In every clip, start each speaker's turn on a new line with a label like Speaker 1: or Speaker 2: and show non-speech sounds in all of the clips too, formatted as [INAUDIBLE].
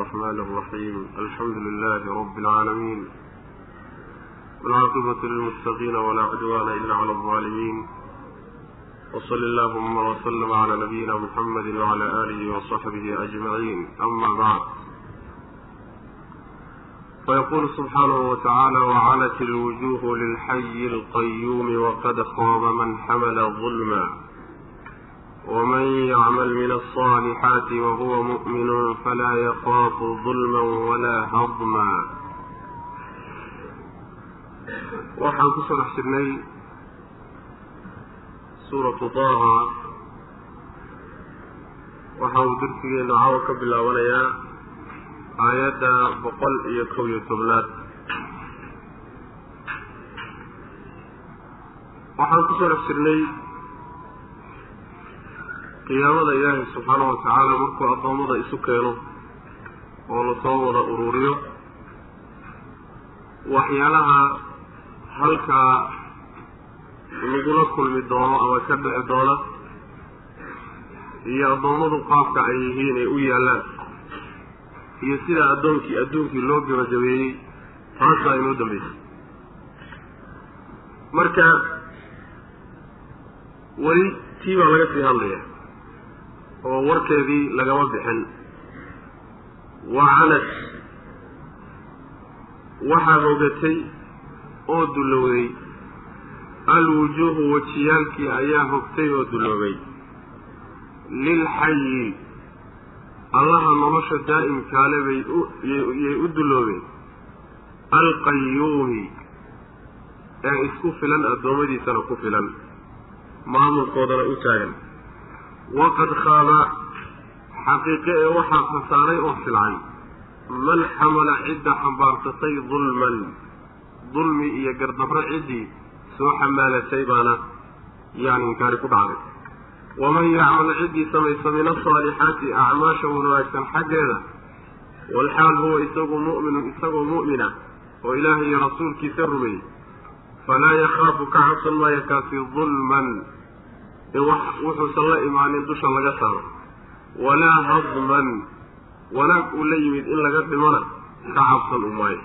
Speaker 1: الرحمن الرحيم الحمد لله رب العالمين والعاقبة للمتقين ولا عدوان إلا على الظالمين وصل اللهم وسلم على نبينا محمد وعلى آله وصحبه أجمعين أما بعد فيقول سبحانه وتعالى وعنت الوجوه للحي القيوم وقد خاب من حمل ظلما ومن يعمل من الصالحات وهو مؤمن فلا يخاف ظلما ولا هضما waxaan ku soo dhex jirnay suuratu taaha waxa uu darsigeenu caawa ka bilaabanayaa aayadda boqol iyo kow iyo tobnaad waxaan ku soo dhex jirnay qiyaamada ilaahay subxaana wa tacaala markuu addoommada isu keeno oo la soo wada ururiyo waxyaalaha halkaa lagula kulmi doono ama ka dhici doona iyo addoommadu qaabka ay yihiin ay u yaallaan iyo sida addoonkii adduunkii loo gabagabeeyey taasaa inoo dambaysay marka weli tii baa laga sii hadlaya oo warkeedii lagama bixin. Waa canad waxaa hogatay oo dullowday. Alwujuuhu wajiyaalkii ayaa hogtay oo dulloobay lilxayi allaha nolosha daa'imkaale bay uyay u dulloobeen. Alqayuumi ee isku filan addoommadiisana ku filan. Maamulkoodana u taagan waqad khaaba xaqiiqe ee waxaa khasaaray oo silcay man xamala cidda xambaarsatay dulman dulmi iyo gardarro ciddii soo xamaalatay baana yani inkaari ku dhacday waman yacmal ciddii samaysa min asaalixaati acmaasha wanaagsan xaggeeda walxaal huwa isagu mu'minun isagoo mu'mina oo ilaahay iyo rasuulkiisa rumeeyey falaa yakhaafu ka cabsan maayo kaasi dulman wax wuxuusan la imaanin dusha laga saaro. Walaa hadman wanaag uu la yimid in laga dhimana ka cabsan u maayo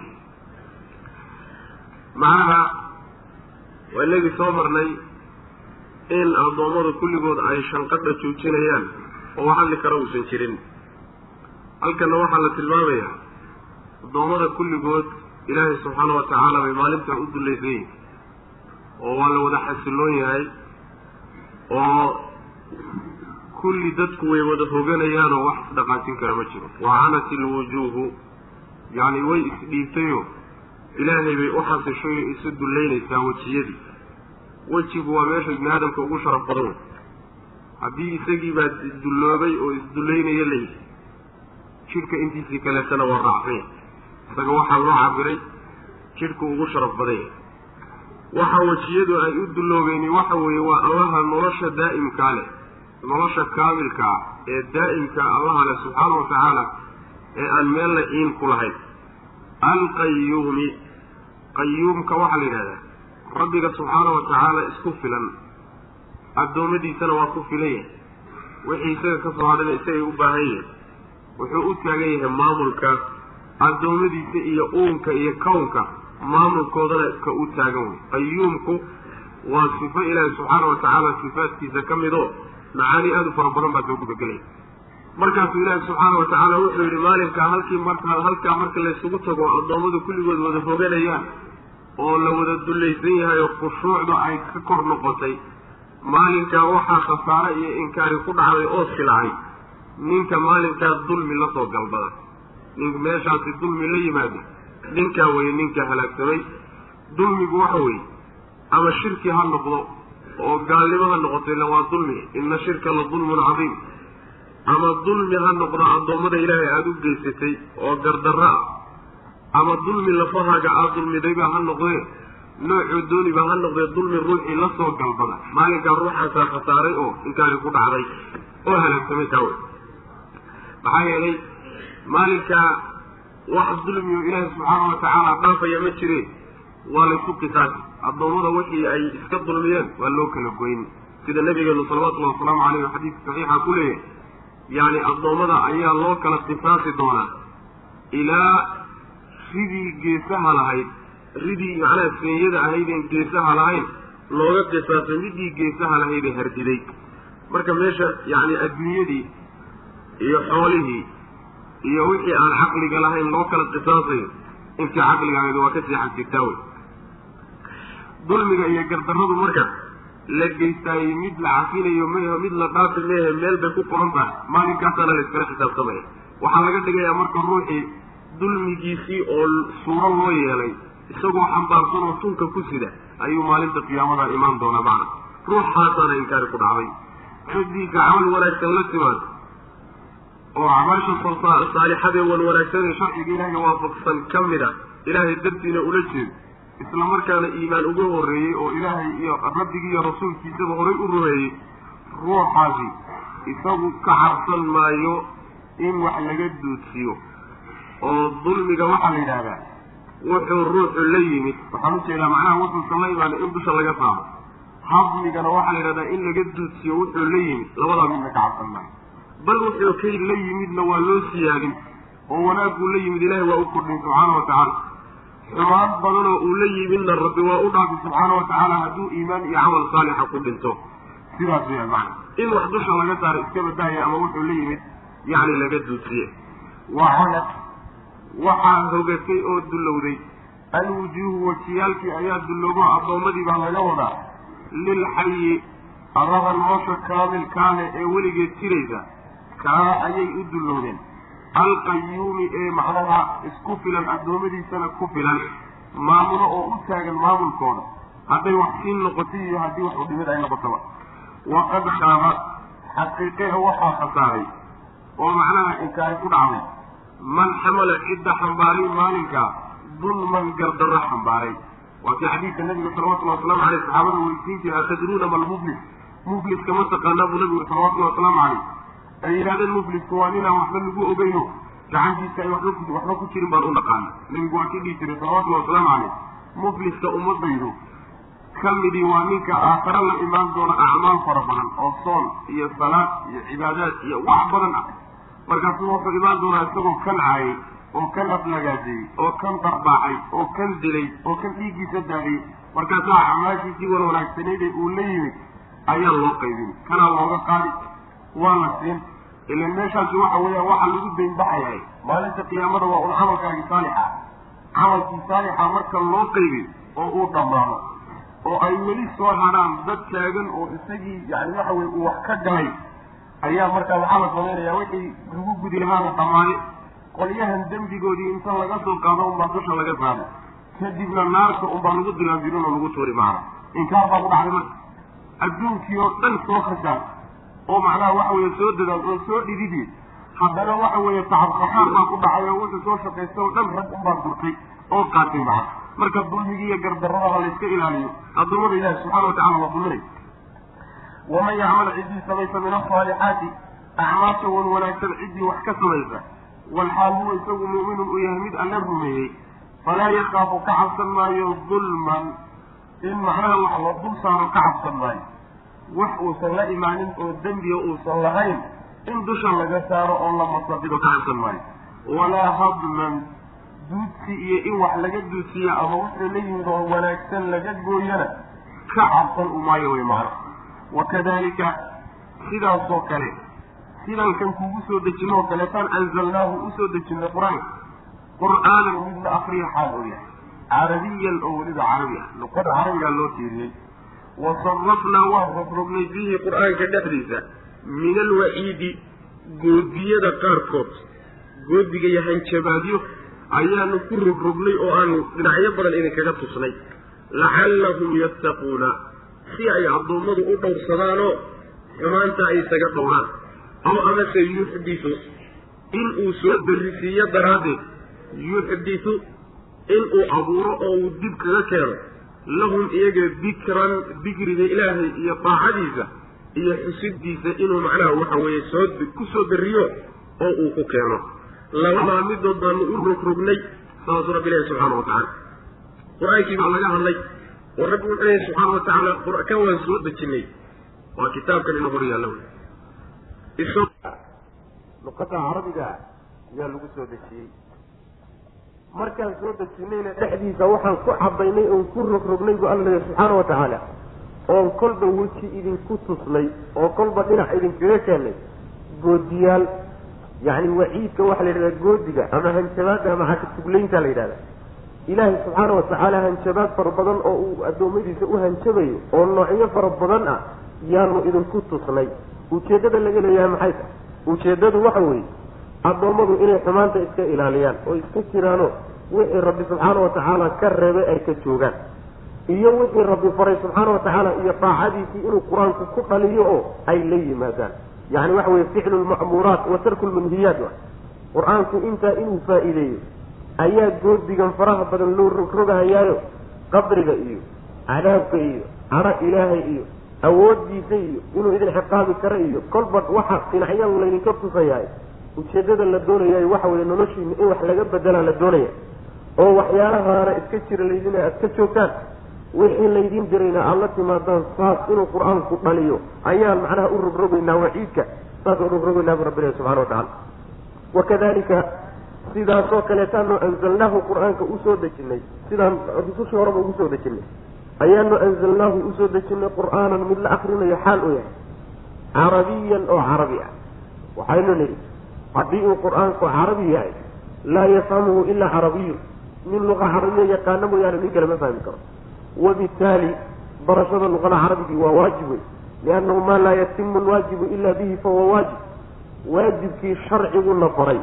Speaker 1: macnaha waa inagii soo marnay in addoommadu kulligood ay shanqadha joojinayaan oo hadli kara uusan jirin. Halkanna waxaa la tilmaamayaa addoommada kulligood ilaahay subxaana wa tacaala bay maalintaa u dullaysan yihiin oo waa la wada xasilloon yahay oo kulli dadku way wada hoganayaanoo wax isdhaqaajin kara ma jiro. Wa canat ilwujuuhu yacni way isdhiibtayo ilaahay bay u xasishay oo isu dullaynaysaa wejiyadii wejigu waa meesha ibni aadamka ugu sharaf badan. Wey haddii isagii baa dulloobay oo isdullaynaya layidhi jidhka intiisii kaleetana waa raacsan isaga waxaa loo cabiray jidhku ugu sharaf badan yahay waxa wejiyadu ay u dulloobeeni waxa weeye waa allaha nolosha daa'imkaa leh nolosha kaamilka ah ee daa'imka allaha leh subxaana wa tacaala ee aan meelna ciin ku lahayn. Alqayuumi qayuumka waxaa la yidhahdaa rabbiga subxaana wa tacaala isku filan addoommadiisana waa ku filan yahay. Wixii isaga ka soo hadhana isagay u baahan yihiin wuxuu u taagan yahay maamulka addoommadiisa iyo uunka iyo kownka maamulkoodana ka u taagan. Wey qayuumku waa sifo ilaahi subxaana wa tacaala sifaadkiisa ka mid oo macaani aada u fara badan baa soo gudagelaya markaasuu ilaahi subxaana wa tacaala wuxuu yidhi maalinkaa halkii marka halkaa marka laysugu tago addoommadu kulligood wada hoganayaan oo la wada dullaysan yahay oo khushuucda ay ka kor noqotay maalinkaa waxaa khasaare iyo inkaari ku dhacday oo silacay ninka maalinkaa dulmi la soo galbada nink meeshaasi dulmi la yimaada ninkaa weye ninka halaagsamay dulmigu waxa weeye ama shirki ha noqdo oo gaalnimo ha noqoto illa waa dulmi. Ina shirka la dulmun cadiim. Ama dulmi ha noqdo addoommada ilaahay aada u geysatay oo gardarro ah. Ama dulmi lafahaaga aada dulmidayba ha noqdee noocuu dooniba ha noqdee dulmi ruuxii la soo galbada. Maalinkaa ruuxaasaa khasaaray oo inkaari ku dhacday oo halaagsamay kaa wey maxaa yeelay maalinkaa wax dulmiyo ilaahi subxaana wa tacaala dhaafaya ma jireen. Waa laysku qisaasi addoommada wixii ay iska dulmiyeen waa loo kala goyn sida nabigeenu salawatullahi wasalaamu caleyh xadiidka saxiixa ku leeyahay yacni addoommada ayaa loo kala qisaasi doonaa. Ilaa ridii geesaha lahayd ridii macnaha senyada ahaydeen geesaha lahayn looga qisaasay midii geesaha lahaydee hardiday. Marka meesha yacni adduunyadii iyo xoolihii iyo wixii aan caqliga lahayn loo kala qisaasayo intii caqliga ahayd waa ka seexan jirtaa wey. Dulmiga iyo gardarradu marka la geystaayey mid la cafinayo meho mid la dhaafi mehe meel bay ku qoran tahay. Maalinkaasana la iskala xisaabtamaya waxaa laga dhigayaa marka ruuxii dulmigiisii oo suuro loo yeelay isagoo xambaarsan oo tunka ku sida ayuu maalinta qiyaamada imaan doonaa macna ruuxaasaana inkaari ku dhacday. Ciddii camal wanaagsan la timaad oo acmaasha saalixadee wan wanaagsan ee sharciga ilaahay waafaqsan ka mid a ilaahay dartiina ula jeedo isla markaana iimaan uga horreeyey oo ilaahay iyo rabbigii iyo rasuulkiisaba horay u rumeeyey ruuxaasi isagu ka cabsan maayo in wax laga duudsiyo oo dulmiga waxaa la yidhaahdaa wuxuu ruuxu la yimid. Waxaan u jeedaa macnaha wuxuusan la imaana in dusha laga saaro. Hadmigana waxaa la yidhahdaa in laga duudsiyo wuxuu la yimid labadaa midna ka cabsan maayo bal wuxuu kay la yimidna waa loo siyaadin oo wanaaguu la yimid ilaahay waa u kordhin subxaana wa tacaala. Xumaan badanoo uu la yimidna rabbi waa u dhaafi subxaana wa tacaala hadduu iimaan iyo camal saalixa ku dhinto. Sidaas weya macna. In wax dusha laga saaro iska badaaya ama wuxuu la yimid yacni laga duudsiye waxanad waxaa hogatay oo dullowday. Alwujuuhu wajiyaalkii ayaa dulloobo addoommadii baa laga wadaa. Lilxayi allaha nolosha kaamilkaale ee weligeed jiraysa kaa ayay u dullowdeen alqayuumi ee macnaha isku filan addoommadiisana ku filan maamulo oo u taagan maamulkooda hadday wax siin noqoto iyo haddii wax udhimid ay noqotaba. Waqad shaaba xaqiiqeha waxaa khasaaray oo macnaha inkaay ku dhacday man xamala cidda xambaaray maalinkaa dulman gardarro xambaaray. Waa kii xadiidka nabiga salawatullhi wasalaamu aleyh saxaabada weydiin jira atadruuna mal muflis mufliska ma taqaanaa buu nabigu salawatullahi wasalaamu caleyh ay yidhahdeen muflisku waa ninaan waxba lagu ogeyno gacantiisa ay waxba ku jirin baan u naqaana nabigu waa kii dhihi jiray salawatullahi wasalaamu caleyh mufliska ummadaydu ka midii waa ninka aakhare la imaan doona acmaal fara badan oo soon iyo salaad iyo cibaadaad iyo wax badan ah. Markaasuu wuxuu imaan doonaa isagoo kan caayay oo kan aflagaadeeyey oo kan darbaaxay oo kan dilay oo kan dhiiggiisa daadiyey markaasaa acmaashiisii wan wanaagsanayde uu la yimid ayaa loo qaybin. Kanaa looga qaadi waa la siin. Ilan meeshaasi waxa weeyaan waxaa lagu daynbaxayahay maalinta qiyaamada waa un camalkaagii saalixa. Camalkii saalixa marka loo qaybin oo uu dhammaado oo ay weli soo hadhaan dad taagan oo isagii yani waxa weye uu wax ka galay ayaa markaa waxaa la samaynayaa wixii lagu gudi lahaana dhammaane qolyahan dembigoodii inta laga soo qaado unbaa dusha laga saaro kadibna naarka unbaa lagu dilaandirin oo lagu tuuri maana inkaar baa ku dhacday marka. Adduunkii oo dhan soo khasaan oo macnaha waxa weeye soo dadaal oo soo dhididi. Haddana waxa weeye tacab khasaar baa ku dhacay oo wuxuu soo shaqaysta oo dhan rag unbaa gurtay oo qaatay maca marka dulmigii iyo gardarradaha la iska ilaaliyo addoommada ilaahi subxana watacala waa dulminay waman yacmal ciddii samaysa min asaalixaati acmaasha wan wanaagsan ciddii wax ka samaysa walxaal huwa isagu mu'minun uu yahay mid alla rumeeyey falaa yakaafu ka cabsan maayo dulman in macnaha wax la dul saaro ka cabsan maayo wax uusan la imaanin oo dembiga uusan lahayn in dusha laga saaro oo la masabido ka cabsan maayo. Walaa hadman duudsi iyo in wax laga duudsiya ama wuxuu la yimid oo wanaagsan laga gooyana ka cabsan u maayo way macna wakadalika sidaasoo kale sidaan kan kugu soo dejinoo kaleetaan anzalnaahu u soo dejinay qur'aanka qur'aanan mid la akriya xaal oo yahay carabiyan oo weliba carabi ah luqada carabigaa loo tiiriyey wa sarafnaa waan rogrognay fiihi qur'aanka dhexdiisa min alwaciidi goodiyada qaarkood goodiga iyo hanjabaadyo ayaanu ku rogrognay oo aanu dhinacyo badan idinkaga tusnay lacallahum yattaquuna si ay addoommadu u dhowrsadaanoo xumaanta ay isaga dhowraan aw amase yuxditu in uu soo darrisiiyo daraaddeed yuxditu in uu abuuro oo uu dib kaga keeno lahum iyaga dikran dikriga ilaahay iyo daacadiisa iyo xusidiisa inuu macnaha waxa weeye soo ku soo darriyo oo uu ku keeno. Labadaa midood baanu u rogrognay saasuu rabbi ilahi subxaana watacala qur'aankii baa laga hadlay oo rabbi wuxuu leeyahy subxaana wa tacaala kan waan soo dejinay waa kitaabkan ina hor yaalla wey luqada carabiga ayaa lagu soo dejiyey
Speaker 2: markaan soo dejinayna dhexdiisa waxaan ku cadaynay oon ku rogrognay bu alla subxaana wa tacaala. Oon kolba weji idinku tusnay oo kolba dhinac idinkaga keenay goodiyaal yacni waciidka waxaa la yidhahdaa goodiga ama hanjabaadda ama xakatuglaynta la yidhahda ilaahay subxaana wa tacaala hanjabaad fara badan oo uu addoommadiisa u hanjabayo oo noocyo fara badan ah yaanu idinku tusnay. Ujeeddada laga leeyahay maxay tahay? Ujeeddadu waxa weeye addoommadu inay xumaanta iska ilaaliyaan oo iska jiraano wixii rabbi subxaana wa tacaala ka reebay ay ka joogaan. Iyo wixii rabbi faray subxaana wa tacaala iyo daacadiisii inuu qur'aanku ku dhaliyo oo ay la yimaadaan. Yacni waxa weye ficlu lma'muuraat wa tarku lmanhiyaat wa. Qur'aanku intaa inuu faa'iideeyo ayaa goodigan faraha badan loo rogrogahayaayo qabriga iyo cadaabka iyo cadho ilaahay iyo awooddiisa iyo inuu idin ciqaabi karo iyo kolba waxa dhinacyadu laydinka tusayahay ujeeddada la doonayaay waxa weye noloshiina in wax laga bedelaa la doonaya. oo waxyaalahaana iska jira laydin aad ka joogtaan wixii laydin dirayna aada la timaadaan saas inuu qur'aanku dhaliyo ayaan macnaha u rogrogaynaa waciidka saasaan rogrogaynaa bu rabbi ilahi subxana wa tacala wakadalika sidaasoo kaleetaanu anzalnaahu qur'aanka u soo dejinay sidaan rusushii horeba ugu soo dejinay ayaanu anzalnaahu u soo dejinay qur'aanan mid la akrinayo xaal u yahay carabiyan oo carabi ah. Waxaynu nidhi haddii uu qur'aanku carabi yahay laa yafhamuhu ilaa carabiyun nin luqa carabiya yaqaana mooyaane nin kale ma fahmi karo. Wabitaali barashada luqada carabigii waa waajib wey liannahu maa laa yatimu lwaajibu ila bihi fahuwa waajib. Waajibkii sharciguna faray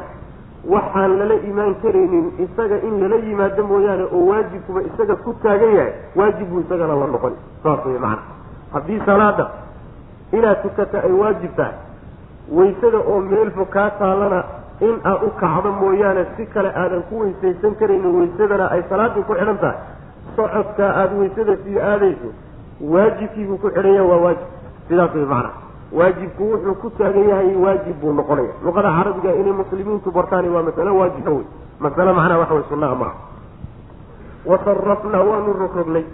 Speaker 2: waxaan lala imaan karaynin isaga in lala yimaado mooyaane oo waajibkuba isaga ku taagan yahay waajib buu isagana la noqon. Saas wey macana haddii salaada inaad tukata ay waajib tahay waysada oo meel fog kaa taalana in aad u kacdo mooyaane si kale aadan ku weysaysan karaynin waysadana ay salaadii ku xidhan tahay. Socodkaa aada waysada sii aadayso waajibkiibuu ku xidhan yahay waa waajib. Sidaas way macana waajibku wuxuu ku taagan yahay waajib buu noqonaya luqada carabiga inay muslimiintu bartaani waa masale waajiba wey masale macnaha waxa way sunnaha maaha wasarafnaa waanu rogrognay.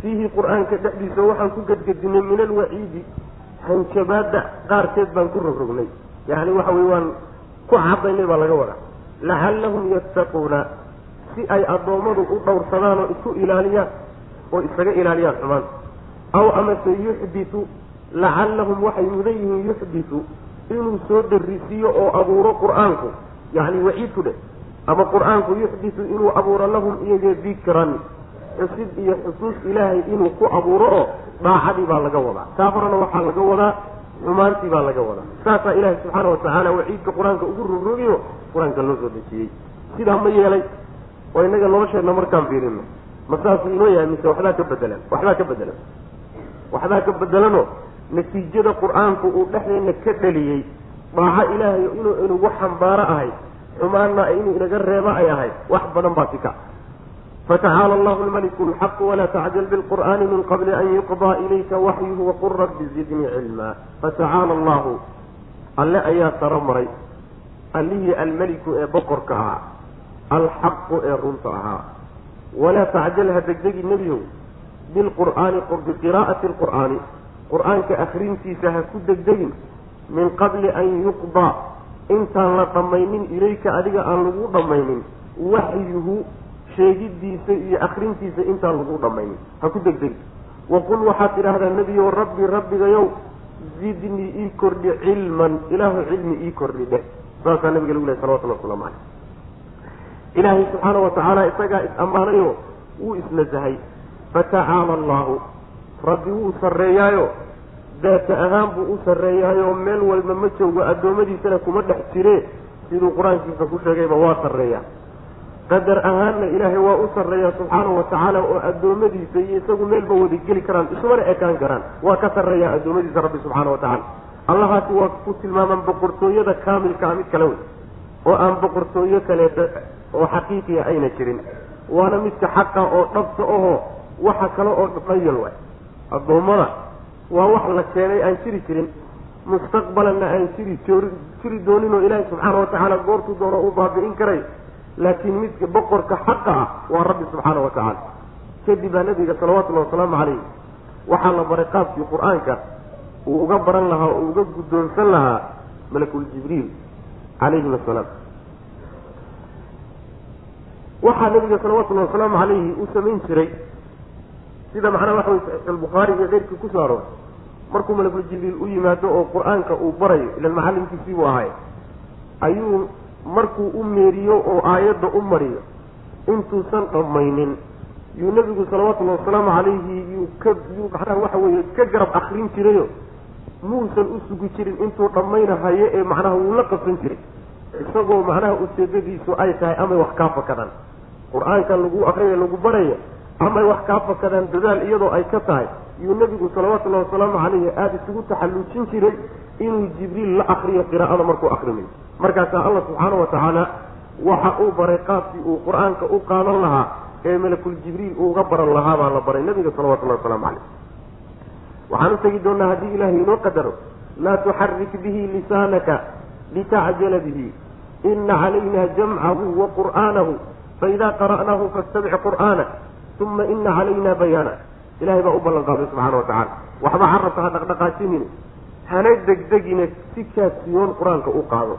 Speaker 2: Fiihi qur'aanka dhexdiisa waxaan ku gedgedinay min alwaciidi hanjabaada qaarkeed baan ku rogrognay yani waxa wey waan ku cadaynay baa laga wadaa. Lacallahum yattaquuna si ay addoommadu u dhowrsadaan oo isu ilaaliyaan oo isaga ilaaliyaan xumaanta aw amase yuxditu lacallahum waxay mudan yihiin yuxditu inuu soo darisiiyo oo abuuro qur'aanku yacni waciidku dheh ama qur'aanku yuxditu inuu abuuro lahum iyaga dikran xusid iyo xusuus ilaahay inuu ku abuuro oo daacadii baa laga wadaa. Horena waxaa laga wadaa xumaantii baa laga wadaa. Saasaa ilaahay subxaana watacaala waciidka qur'aanka ugu rogrogiyo qur'aanka loo soo dejiyey. Sidaa ma yeelay oo inaga nolosheenna markaan fiirino ma saasuu inoo yahay mise waxbaa ka bedelan waxbaa ka bedelan waxbaa ka bedelano natiijada qur'aanku uu dhexdeenna ka dhaliyey. Daaco ilaahay inuu inugu xambaaro ahayd xumaanna inuu inaga reebo ay ahayd wax badan baa sika fatacaala allahu lmaliku lxaqu walaa tacjal bilqur'aani min qabli an yuqdaa ilayka waxyuhu waqul rabbi zidnii cilmaa fatacaala allahu alle ayaa saro maray allihii almeliku ee boqorka ahaa alxaqu ee runta ahaa walaa tacjal ha degdegi nebiyow bilqur'aani biqiraa'ati lqur'aani qur'aanka akrintiisa ha ku degdegin min qabli an yuqdaa intaan la dhammaynin ilayka adiga aan lagu dhammaynin waxyuhu sheegidiisa iyo akrintiisa intaan lagu dhammaynin ha ku degdegin waqul waxaad tidhaahdaa nebiyow rabbi rabbigayow zidnii ii kordhi cilman. Ilaahu cilmi ii kordhi dheh. Saasaa nabiga lagu lehy salawatullah waslamu caleyh ilaahay subxaana watacaala isagaa is-ammaanayo wuu isnasahay fatacaala allahu rabbi wuu sarreeyaayo. Daata ahaan buu u sarreeyaayo. Meel walba ma joogo addoommadiisana kuma dhex jire. Siduu qur'aankiisa ku sheegayba waa sarreeyaa qadar ahaanna ilaahay waa u sarreeyaa subxaanahu watacaala oo addoommadiisa iyo isagu meelba wada geli karaan isumana ekaan karaan. Waa ka sarreeyaa addoommadiisa rabbi subxaana watacaala allahaasi waa ku tilmaamaan boqortooyada kaamilkaa mid kale wey oo aan boqortooyo kaleeta oo xaqiiqiya ayna jirin. Waana midka xaqa oo dhabta ahoo waxa kale oo dhayal waay. Addoommada waa wax la keenay aan jiri jirin. Mustaqbalanna aan jiri jiri dooninoo ilaahi subxaana watacaala goortuu doono u baabi'in karay laakiin midka boqorka xaqa ah waa rabbi subxaana watacaala kadib baa nabiga salawatullahi wasalaamu calayh waxaa la baray qaabkii qur'aanka uu uga baran lahaa oo uga guddoonsan lahaa malakul jibriil calayhim asalaam waxaa nabiga salawatullahi wasalaamu calayhi uu samayn jiray sida macnaha waxa wey saxiix albukhaari iyo keyrkii ku soo aroor markuu malakul jibriil u yimaado oo qur'aanka uu barayo ilan macallinkiisii buu ahay ayuu markuu u meeriyo oo aayadda u mariyo intuusan dhammaynin. Yuu nebigu salawatullahi wasalaamu calayhi yuu ka yuu macnaha waxa weeye ka garab akrin jirayo. Muusan u sugi jirin intuu dhammaynahayo ee macnaha wuu la qabsan jiray. Isagoo macnaha ujeedadiisu ay tahay amay wax kaa fakadaan. Qur'aanka lagu akrinayo lagu baraya amay wax kaa fakadaan dadaal iyadoo ay ka tahay. Yuu nebigu salawatullahi wasalaamu calayhi aada isugu taxalluujin jiray inuu jibriil la akriyo qiraa'ada markuu akrinayo markaasaa allah subxaana wa tacaala waxa uu baray qaabkii uu qur'aanka u qaadan lahaa ee malakul jibriil uuga baran lahaa baa la baray nabiga salawatullahi wasalaamu calayh waxaan u tegi doonaa haddii ilaahay inoo qadaro laa tuxarik bihi lisaanaka litacjala bihi. Ina calayna jamcahu wa qur'aanahu faida qara'naahu fastabic qur'aana uma ina calayna bayaana. Ilahay baa u ballan qaaday subxana wa tacala waxba carabka ha dhaqdhaqaajinin hana degdegina si kaasiyoon qur'aanka u qaado.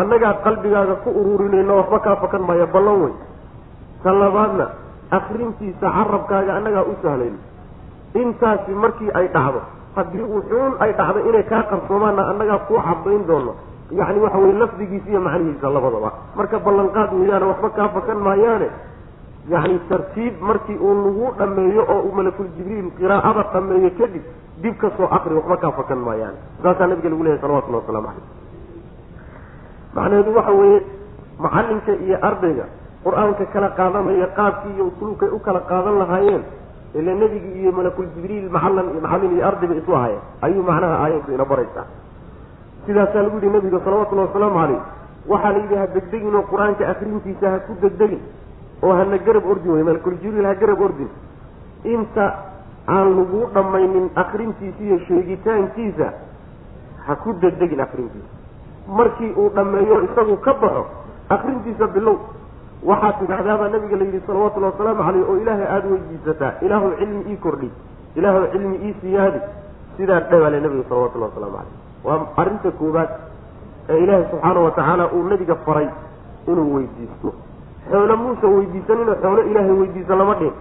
Speaker 2: Annagaa qalbigaaga ku ururinayno waxba kaa fakan maayo ballan wey ta labaadna akrintiisa carabkaaga annagaa u sahlayno intaasi markii ay dhacdo haddii wuxuun ay dhacdo inay kaa qarsoomaanna annagaa kuu cadayn doono yacni waxa weye lafdigiisa iyo macnihiisa labadaba. Marka ballanqaad weeyaane waxba kaa fakan maayaane yacni tartiib markii uu lagu dhameeyo oo uu malakul jibriil qiraa'ada dhameeyo kadib dib ka soo akri waxba kaa fakan maayaane saasaa nabiga lagu leeyahy salawatullahi waslamu calayh macnaheedu waxa weeye macallinka iyo ardayga qur'aanka kala qaadanaya qaabkii iyo usluubkay u kala qaadan lahaayeen ila nebigi iyo malakul jibriil macallan iyo macallin iyo ardayba isu ahaya ayuu macnaha aayaddu ina baraysaa. Sidaasaa lagu yihi nabiga salawatullahi wasalaamu calayh waxaa la yidhi degdegin oo qur'aanka akrintiisa ha ku degdegin oo hana garab ordin wey malakul jibriil ha garab ordin. Inta aan lagu dhammaynin akrintiisa iyo sheegitaankiisa ha ku degdegin akrintiisa markii uu dhammeeyo isagu ka baxo akrintiisa bilow. Waxaad tidhahdaabaa nabiga la yidhi salawatullahi wasalaamu caleyh oo ilaahay aada weydiisataa ilaahu cilmi ii kordhi ilaahu cilmi ii siyaadi. Sidaa dhawaale nabiga salawatullahi wasalaamu caleyh waa arrinta koowaad ee ilaahay subxaana wa tacaala uu nabiga faray inuu weydiisto xoolo muusa weydiisaninoo xoolo ilaahay weydiiso lama dhihin.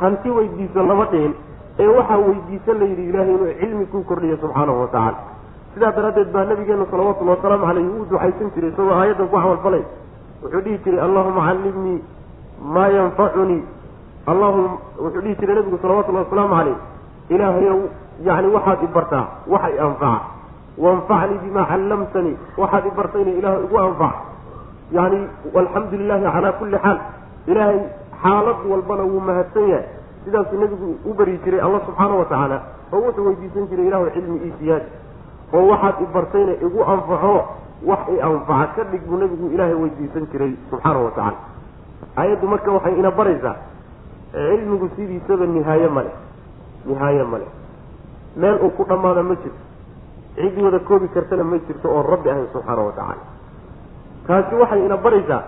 Speaker 2: Hanti weydiiso lama dhihin. Ee waxaa weydiisan la yidhi ilaahay inuu cilmi kuu kordhiyo subxaanahu wa tacaala. Sidaa daraaddeed baa nabigeenu salawatullahi wasalaamu caleyh uu ducaysan jiray isagoo aayaddan ku camalfalay wuxuu dhihi jiray allahuma callimnii maa yanfacunii. Allahuma wuxuu dhihi jiray nabigu salawatullahi wasalaamu caleyh ilaahayow yacni waxaad i bartaa waxa i anfaca waanfacnii bimaa callamtanii waxaad i bartayna ilaah igu anfac yani alxamdu lilahi calaa kulli xaal ilaahay xaalad walbana wuu mahadsan yahay. Sidaasuu nebigu u bari jiray alla subxaana wa tacaala oo wuxuu weydiisan jiray ilahu cilmi ii siyaadi. Oo waxaad i bartayna igu anfaco wax i anfaca ka dhig buu nebigu ilaahay weydiisan jiray subxaana wa tacaala. Aayaddu marka waxay ina baraysaa cilmigu sidiisaba nihaaye male nihaaye male meel uu ku dhammaada ma jirto cid wada koobi kartana ma jirto oon rabbi ahayn subxaana wa tacaala taasi waxay ina baraysaa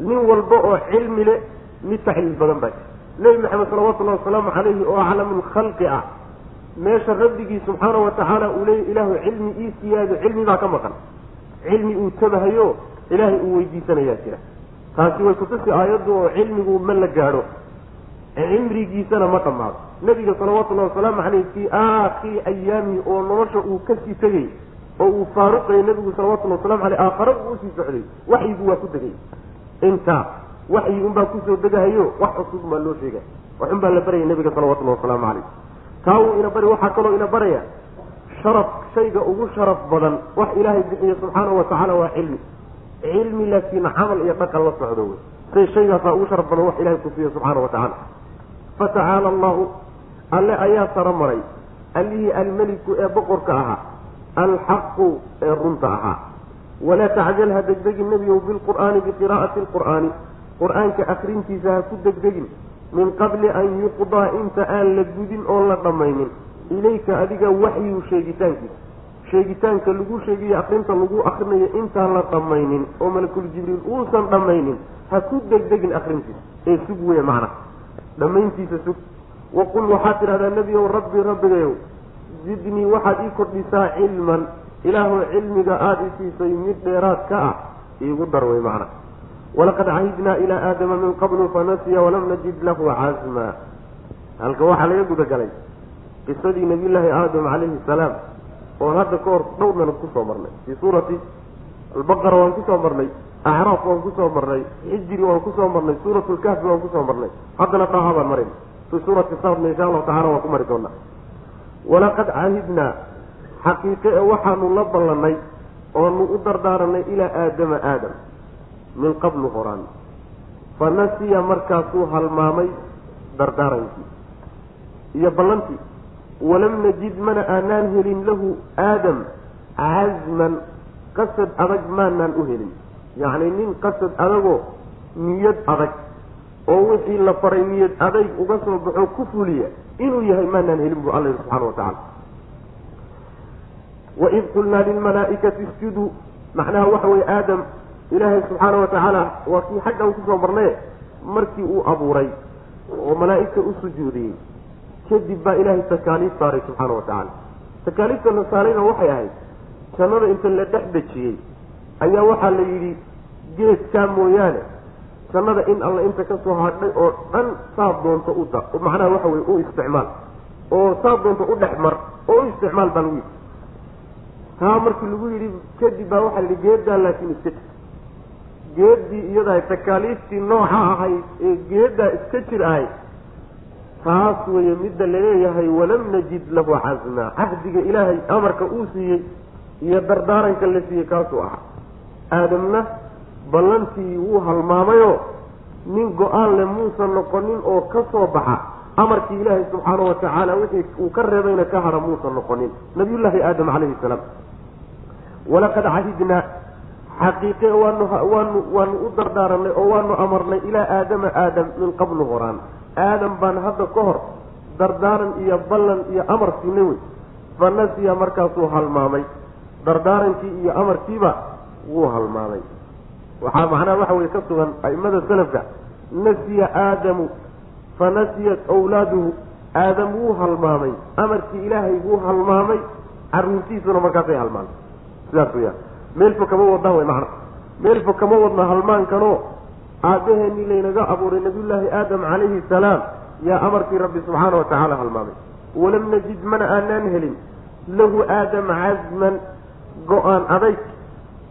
Speaker 2: nin walba oo cilmi le mid taxliil badan baa jira nebi maxamed salawatullahi wasalaamu calayhi oo aclamu lkhalqi ah. Meesha rabbigii subxaana wa tacaala uu leeya ilaahu cilmi ii siyaado cilmi baa ka maqan. Cilmi uu tabahayo ilaahay uu weydiisanayaa jira. Taasi way kutusi aayaddu oo cilmigu ma la gaadho. Cimrigiisana ma dhammaado. Nebiga salawatullahi wasalaamu caleyh fii aakhiri ayaamihi oo nolosha uu ka sii tegay oo uu faaruqayay nebigu salawatullahi wasalamu aleyh aakhare uu u sii socday. Waxyigu waa ku degay. Intaa waxyi unbaa ku soo degahayo wax cusub baa loo sheegay. Waxun baa la baraya nebiga salawatullahi wasalaamu caleyh taa wuu ina bari waxaa kaloo ina baraya sharaf shayga ugu sharaf badan. Wax ilaahay bixiyo subxaana wa tacaala waa cilmi. Cilmi laakiin camal iyo dhaqan la socdo wey. Say shaygaasaa ugu sharaf badan wax ilahay kusiiyo subxaana wa tacaala. Fatacaala allahu alle ayaa saro maray. Allihii almeliku ee boqorka ahaa alxaqu ee runta ahaa walaa tacjal ha degdegin nebiyow bilqur'aani biqiraa'ati lqur'aani qur'aanka akrintiisa ha ku degdegin min qabli an yuqdaa inta aan la gudin oon la dhammaynin ilayka adiga waxyu sheegitaankiisa sheegitaanka lagu sheegayo akrinta lagu akrinayo intaan la dhammaynin oo malakul jibriil uusan dhammaynin ha ku degdegin akrintiisa ee sug weya macna dhammayntiisa sug waqul waxaad tidhahdaa nebiyow rabbi rabbigayow zidnii waxaad ii kordhisaa cilman. Ilaahu cilmiga aada i siisay mid dheeraad ka ah iigu dar wey macna. Walaqad cahidnaa ilaa aadama min qablu fanasiya walam najid lahu casma halka waxaa laga gudagalay qisadii nabiyullaahi aadam calayhi salaam oon hadda ka hor dhowrnana ku soo marnay. Fii suurati albaqara waan ku soo marnay acraaf waan ku soo marnay xijiri waan ku soo marnay suurat lkahfi waan ku soo marnay. Haddana dhaha baan marin. Fii suurati saadna insha allahu tacala waan ku mari doonaa walaqad cahidnaa xaqiiqe e waxaanu la ballanay oonu u dardaaranay ilaa aadama aadam min qablu horaan. Fa nasiya markaasuu halmaamay dardaarankii iyo ballantii walam najid mana aanaan helin lahu aadam casman qasad adag maanaan u helin. Yacni nin qasad adagoo niyad adag oo wixii la faray niyad adayg uga soo baxo ku fuliya inuu yahay maanaan helin buu alla yihi subxana wa tacala waid qulnaa lilmalaaikati isjuduu macnaha waxa weye aadam ilaahay subxaana wa tacaala waa kii xaggan ku soo marnaye markii uu abuuray oo malaa'igta u sujuudiyey. Kadib baa ilaahay takaaliif saaray subxaana wa tacaala. Takaaliifta la saarayna waxay ahayd jannada inta la dhex dejiyey ayaa waxaa la yidhi geedkaa mooyaane jannada in alla inta ka soo hadhay oo dhan saad doonto u da macnaha waxa weye u isticmaal oo saad doonto u dhex mar oo u isticmaal baa lagu yidhi. Taa markii lagu yidhi kadib baa waxaa la yidhi geeddaa laakiin iska jir. Geeddii iyadahay takaaliiftii nooca ahayd ee geeddaa iska jir ahayd taas weeye midda la leeyahay walam najid lahu casma cahdiga ilaahay amarka uu siiyey iyo dardaaranka la siiyey kaasuu ahaa. Aadamna ballantii wuu halmaamayoo nin go'aan le muusan noqonin oo ka soo baxa. Amarkii ilaahay subxaana wa tacaala wixii uu ka reebayna ka hara muusan noqonin. Nabiyullaahi aadam calayhi salaam. Walaqad cahidnaa. Xaqiiqe waanu waanu waanu u dardaaranay oo waanu amarnay ilaa aadama aadam min qablu horaan. Aadam baan hadda ka hor dardaaran iyo ballan iyo amar siinay wey. Fa nasiya markaasuu halmaamay. Dardaarankii iyo amarkiiba wuu halmaamay waxaa macnaha waxa weye ka sugan a'imada salafka nasiya aadamu fa nasiyat awlaaduhu aadam wuu halmaamay amarkii ilaahay wuu halmaamay caruurtiisuna markaasay halmaamay sidaas weyaan meel fog kama wadnaan way macna meel fog kama wadna halmaankanoo aabaheenii laynaga abuuray nabiyullaahi aadam calayhi salaam yaa amarkii rabbi subxaana wa tacaala halmaamay. Walam najid mana aanaan helin lahu aadam casman go'aan adayg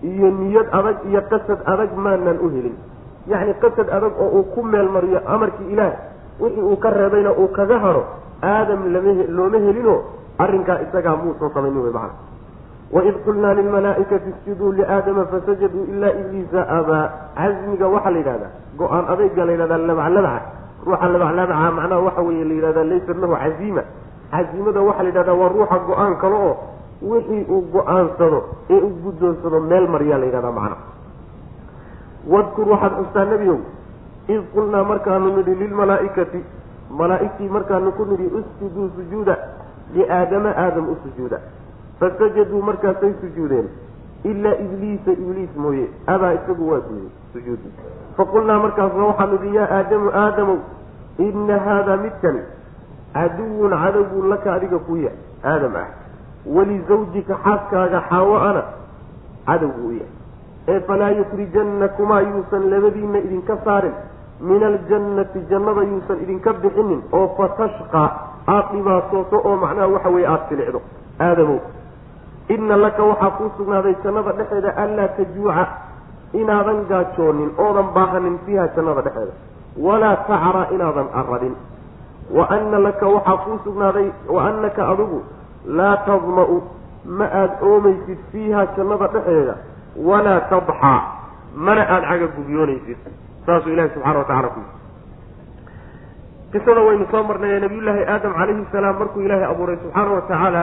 Speaker 2: iyo niyad adag iyo qasad adag maanaan u helin. Yacni qasad adag oo uu ku meel mariyo amarkii ilaah wixii uu ka reebayna uu kaga haro aadam looma helinoo arrinkaa isagaa muusan samaynin wey macana waid qulnaa lilmalaaikati isjuduu liaadama fasajaduu ilaa ibliisa abaa casmiga waxaa la yidhahdaa go'aan adayga la yidhahdaa labaclabaca ruuxa labaclabaca macnaha waxa weeye la yidhahdaa laysa lahu caziima. Caziimada waxaa la yidhahdaa waa ruuxa go'aan kale oo wixii uu go'aansado ee uu guddoonsado meel maryaa la macnaha wadkur waxaad xustaa nebiow id qulnaa markaanu nidhi lilmalaaikati malaaigtii markaanu ku nidhi isjuduu sujuuda liaadama aadam u sujuuda. Fasajaduu markaasay sujuudeen ilaa ibliisa ibliis mooye abaa isagu waa diiday sujuudi faqulnaa markaasna waxaanu idhi yaa aadamu aadamow ina haadaa midkani caduwun cadowbuu laka adiga kuya aadam ah walizawjika xaaskaaga xaawo-ana cadow buu u yahay. Ee falaa yukrijannakumaa yuusan labadiinna idinka saarin min aljannati jannada yuusan idinka bixinin oo fatashqaa aada dhibaatooto oo macnaha waxa weeye aada filicdo. Aadamow inna laka waxaa kuu sugnaaday jannada dhexeeda anlaa tajuuca inaadan gaajoonin oodan baahanin fiiha jannada dhexeeda walaa tacra inaadan aradin wa anna laka waxaa kuu sugnaaday wa annaka adigu laa tadma-u ma aada oomaysid fiiha jannada dhexeeda walaa tadxaa mana aada caga gubyoonaysid saasuu ilahi subxana wa tacala ku qisada waynu soo marnay ee nabiyullaahi aadam calayhi salaam markuu ilaahay abuuray subxaana wa tacaala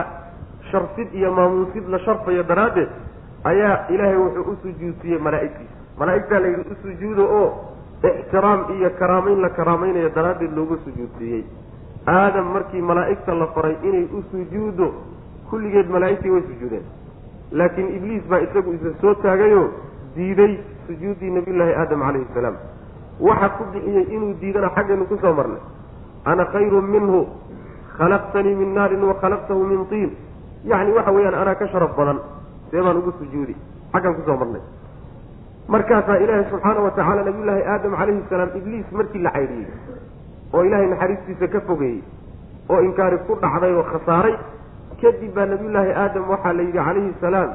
Speaker 2: sharfid iyo maamuusid la sharfayo daraaddeed ayaa ilaahay wuxuu u sujuudsiiyey malaa'igtiisa. Malaa'igtaa la yidhi u sujuudo oo ixtiraam iyo karaamayn la karaamaynayo daraaddeed loogu sujuudsiiyey aadam markii malaa'igta la faray inay u sujuudo kulligeed malaa'igtii way sujuudeen. Laakiin ibliis baa isagu isa soo taagayoo diiday sujuuddii nabiyullaahi aadam calayhi salaam. Waxa ku bixiyey inuu diidana xaggaynu ku soo marnay. Ana khayrun minhu khalaqtanii min naarin wa khalaqtahu min tiin. Yacni waxa weeyaan anaa ka sharaf badan see baan ugu sujuudi xaggan ku soo marnay. Markaasaa ilaahay subxaana wa tacaala nabiyullaahi aadam calayhi salaam ibliis markii la caydhiyey oo ilaahay naxariistiisa ka fogeeyey oo inkaari ku dhacday oo khasaaray kadib baa nabiyullaahi aadam waxaa la yidhi calayhi salaam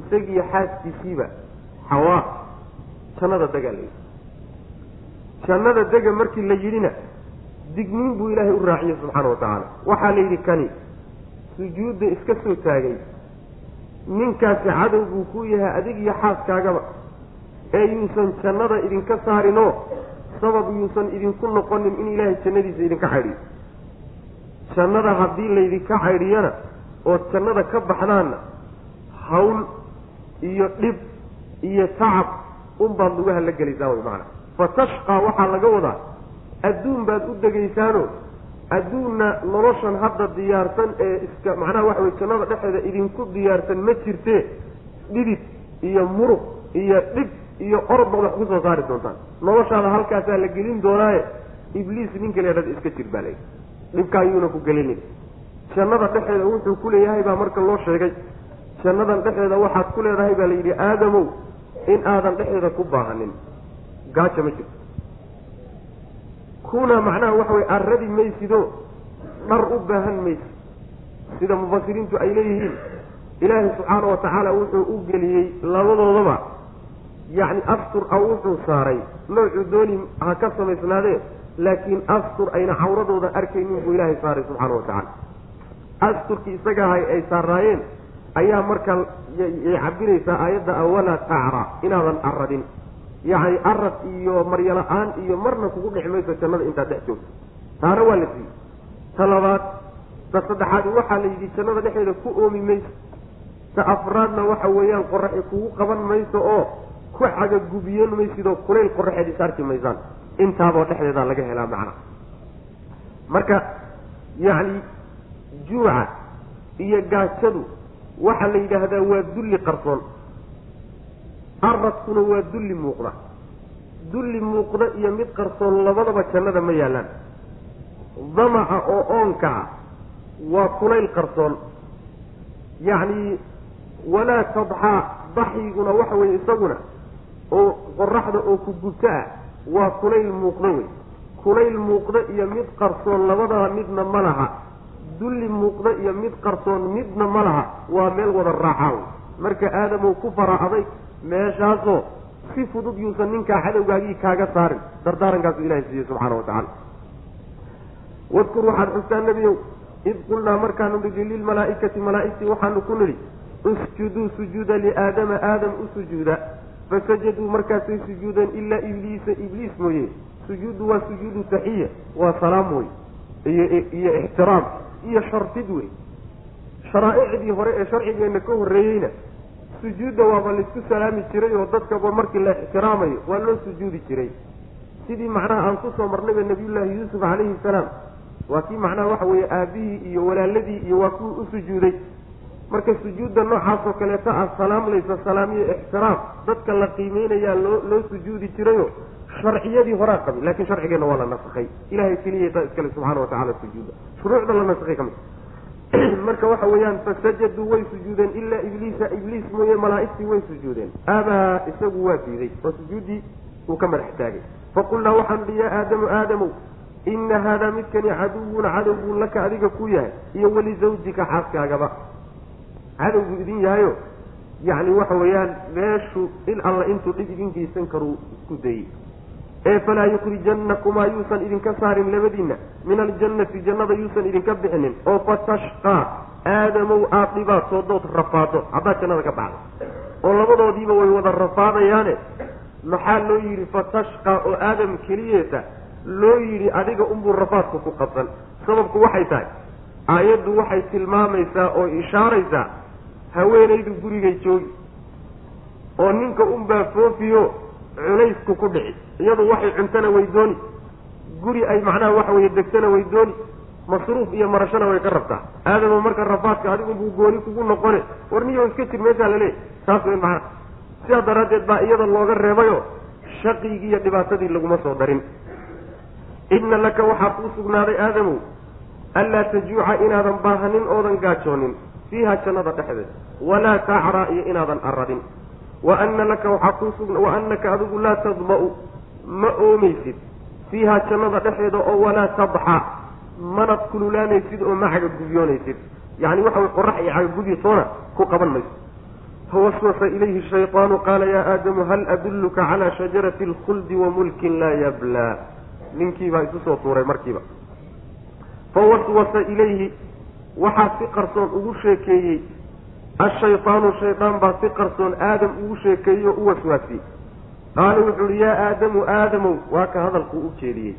Speaker 2: isagiiyo xaaskiisiiba xawaa jannada degaa la yidhi. Jannada dega markii la yidhina digniin buu ilaahay u raaciyey subxaana wa tacaala. Waxaa la yidhi kani sujuudda iska soo taagay. Ninkaasi cadow buu ku yahay adig iyo xaaskaagaba. Ee yuusan jannada idinka saarinoo sabab yuusan idinku noqonin in ilaahay jannadiisa idinka caydhiyo jannada haddii laydinka caydhiyana ood jannada ka baxdaanna hawl iyo dhib iyo tacab unbaad lugaha la gelaysaan way macana fa tashqaa waxaa laga wadaa adduun baad u degaysaano adduunna noloshan hadda diyaarsan ee iska macnaha waxa weye jannada dhexeeda idinku diyaarsan ma jirtee dhidid iyo muruq iyo dhib iyo orod baad wax ku soo saari doontaan. Noloshaada halkaasaa la gelin doonaaye ibliis ninka leedhada iska jir baa layidhi dhibka ayuuna ku gelinin. Jannada dhexeeda wuxuu ku leeyahay baa marka loo sheegay. Jannadan dhexeeda waxaad ku leedahay baa layidhi aadamow in aadan dhexeeda ku baahanin. Gaaja ma jirto. Kuna macnaha waxa weye arradi maysido dhar u baahan maysid sida mufasiriintu ay leeyihiin ilaahay subxaana wa tacaala wuxuu u geliyey labadoodaba yacni astur a wuxuu saaray. Noocuu dooni ha ka samaysnaadee laakiin astur ayna cawradooda arkaynin buu ilaahay saaray subxaana wa tacaala. Asturkii isaga ahay ay saaraayeen ayaa marka yay cabiraysaa aayadda a walaa tacra inaadan aradin yacni arad iyo maryala-aan iyo marna kugu dhex mayso jannada intaad dhex joogto taana waa la siiyey. Ta labaad ta saddexaad waxaa la yidhi jannada dhexeeda ku oomi mayso. Ta afraadna waxa weeyaan qoraxi kugu qaban mayso oo ku cagagubiyen maysidoo kulayl qoraxeed is arki maysaan. Intaaboo dhexdeedaa laga helaa macna marka yacni juuca iyo gaajadu waxaa la yidhaahdaa waa dulli qarsoon. Aradkuna waa dulli muuqda. Dulli muuqda iyo mid qarsoon labadaba jannada ma yaallaan damaca oo oonkaa waa kulayl qarsoon. Yacni walaa tadxaa daxyiguna waxa weye isaguna oo qoraxda oo ku gubto ah waa kulayl muuqda wey. Kulayl muuqda iyo mid qarsoon labadaba midna ma laha. Dulli muuqda iyo mid qarsoon midna ma laha waa meel wada raacaa wey. Marka aadamow ku fara aday meeshaasoo si fudud yuusan ninkaa cadowgaagii kaaga saarin. Dardaarankaasuu ilahay siiyey subxaana wa tacala wadkur waxaad xustaa nebiyow id qulnaa markaanu nidhi lilmalaa'ikati malaa'igtii waxaanu ku nidhi usjuduu sujuuda liaadama aadam u sujuuda fasajaduu markaasay sujuudeen ilaa ibliisa ibliis mooye sujuuddu waa sujuudu taxiya waa salaam wey iyo iyo ixtiraam iyo sharfid wey sharaa'icdii hore ee sharcigeenna ka horreeyeyna sujuudda waaba laysku salaami jiray oo dadkaba markii la ixtiraamayo waa loo sujuudi jiray sidii macnaha aan ku soo marnayba nabiyullaahi yuusuf calayhi salaam waa kii macnaha waxa weeye aabihii iyo walaaladii iyo waa kuwii u sujuuday marka sujuudda noocaasoo kaleeta ah salaamlaysa salaamiyo ixtiraam dadka la qiimeynayaa loo loo sujuudi jirayo sharciyadii horaa qabay. Laakiin sharcigeenna waa la nasakhay. Ilahay keliyata iskale subxaana wa tacala sujuuda shuruucda la nasakhay ka mid [CLEARS THROAT] marka waxa weeyaan fasajaduu way sujuudeen ilaa ibliisa ibliis mooye malaa'igtii way sujuudeen. Abaa isagu waa diiday oo sujuuddii uu ka madax taagay. Faqulnaa waxaanu dhi yaa aadamu aadamow ina haadaa midkani caduwun cadow buu laka adiga ku yahay iyo walizawjika xaaskaagaba cadow buu idin yahayo yacni waxa weeyaan meeshu in alla intuu dhib idin geysan karuu isku dayey ee falaa yukhrijannakumaa yuusan idinka saarin labadiinna min aljannati jannada yuusan idinka bixinin. Oo fatashqaa aadamow aad dhibaatoodood rafaado haddaad jannada ka baxda oo labadoodiiba way wada rafaadayaane maxaa loo yidhi fatashqaa oo aadam keliyeeta loo yidhi adiga unbuu rafaadku ku qabsan. Sababku waxay tahay aayaddu waxay tilmaamaysaa oo ishaaraysaa haweenaydu gurigay joogi. oo ninka unbaa foofiyo culaysku ku dhici. Iyadu waxay cuntana way dooni. Guri ay macnaha waxa weeye degtana way dooni. Masruuf iyo marashana way ka rabtaa. Aadamo marka rafaadka adigunbuu gooni kugu noqone. War niyo iska jir meeshaa laleeyahy saas wey macnaha. Sidaa daraaddeed baa iyada looga reebayo shaqigii iyo dhibaatadii laguma soo darin. Inna laka waxaa kuu sugnaaday aadamow anlaa tajuuca inaadan baahanin oodan gaajoonin fiiha jannada dhexdeeda walaa tacraa iyo inaadan aradin wa ana laka waxaa kuu sugna wa anaka adigu laa tadma'u ma oomaysid fiiha jannada dhexeeda oo walaa tadxa mana kululaanaysid oo ma cagagubyoonayd yani waxa way qorax iyo cagagubyotoona ku qaban mayso fawaswasa ilayhi shayطaanu qaala ya aadamu hal adulluka calaa shajarati اlkhuldi wamulkin laa yablaa ninkiibaa isu soo tuuray markiiba fawaswasa ilayhi waxaa si qarsoon ugu sheekeeyey ashayطaanu shaydaan baa si qarsoon aadam ugu sheekeeyey oo u waswaasiyey. Qaala wuxuu uhi yaa aadamu aadamow waa ka hadalkuu u jeediyey.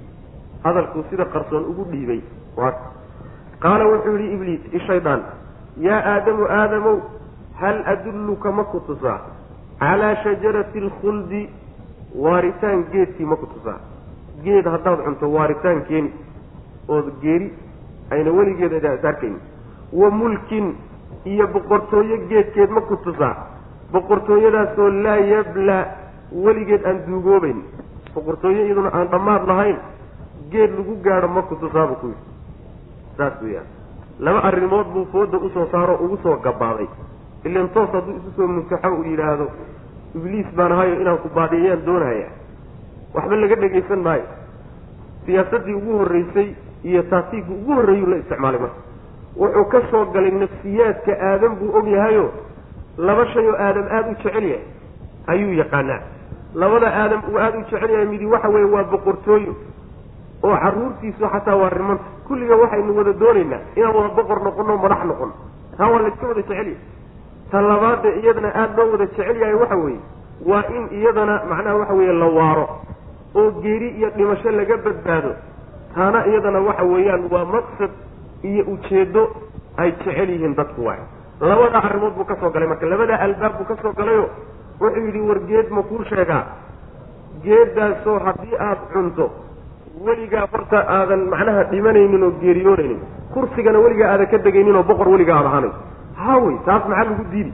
Speaker 2: Hadalkuu sida qarsoon ugu dhiibay waa qaala wuxuu yihi ibliis ishaydaan yaa aadamu aadamow hal adulluka ma ku tusaa? Calaa shajarati alkhuldi waaritaan geedkii ma ku tusaa? Geed haddaad cunto waaritaan keeni. Ood geeri ayna weligeed is arkayn. Wa mulkin iyo boqortooyo geedkeed ma ku tusaa boqortooyadaasoo laa yabla weligeed aan duugoobayn. Boqortooyo iyaduna aan dhammaad lahayn geed lagu gaadho ma ku tusaaba ku yidhi. Saas weeyaan. Laba arrimood buu fooda u soo saaro ugu soo gabaaday ilan toos hadduu isu soo muntaxo uu yidhaahdo ibliis baan ahayo inaan ku baadiyayaan doonaya waxba laga dhegaysan maayo. Siyaasaddii ugu horreysay iyo taatiigii ugu horreeyuu la isticmaalay marka. Wuxuu ka soo galay nafsiyaadka aadam buu og yahayo laba shay oo aadam aada u jecel yahay ayuu yaqaanaa. Labada aadam uu aada u jecel yahay midi waxa weeye waa boqortooyo oo carruurtiisu xataa waa rimanta kulliga waxaynu wada doonaynaa inaan wada boqor noqono madax noqon. Taa waa layska wada jecel yahay. Ta labaadda iyadana aada loo wada jecel yahay waxa weeye waa in iyadana macnaha waxa weeye la waaro oo geeri iyo dhimasho laga badbaado taana iyadana waxa weeyaan waa maqsad iyo ujeeddo ay jecel yihiin dadku waay. Labada arrimood buu ka soo galay. Marka labada albaab buu ka soo galayo wuxuu yidhi war geed ma kuu sheegaa? Geeddaasoo haddii aada cunto weligaa horta aadan macnaha dhimanaynin oo geeriyoonaynin kursigana weligaa aadan ka degaynin oo boqor weligaa aad ahaanay hawey taas maxaa lagu diidi?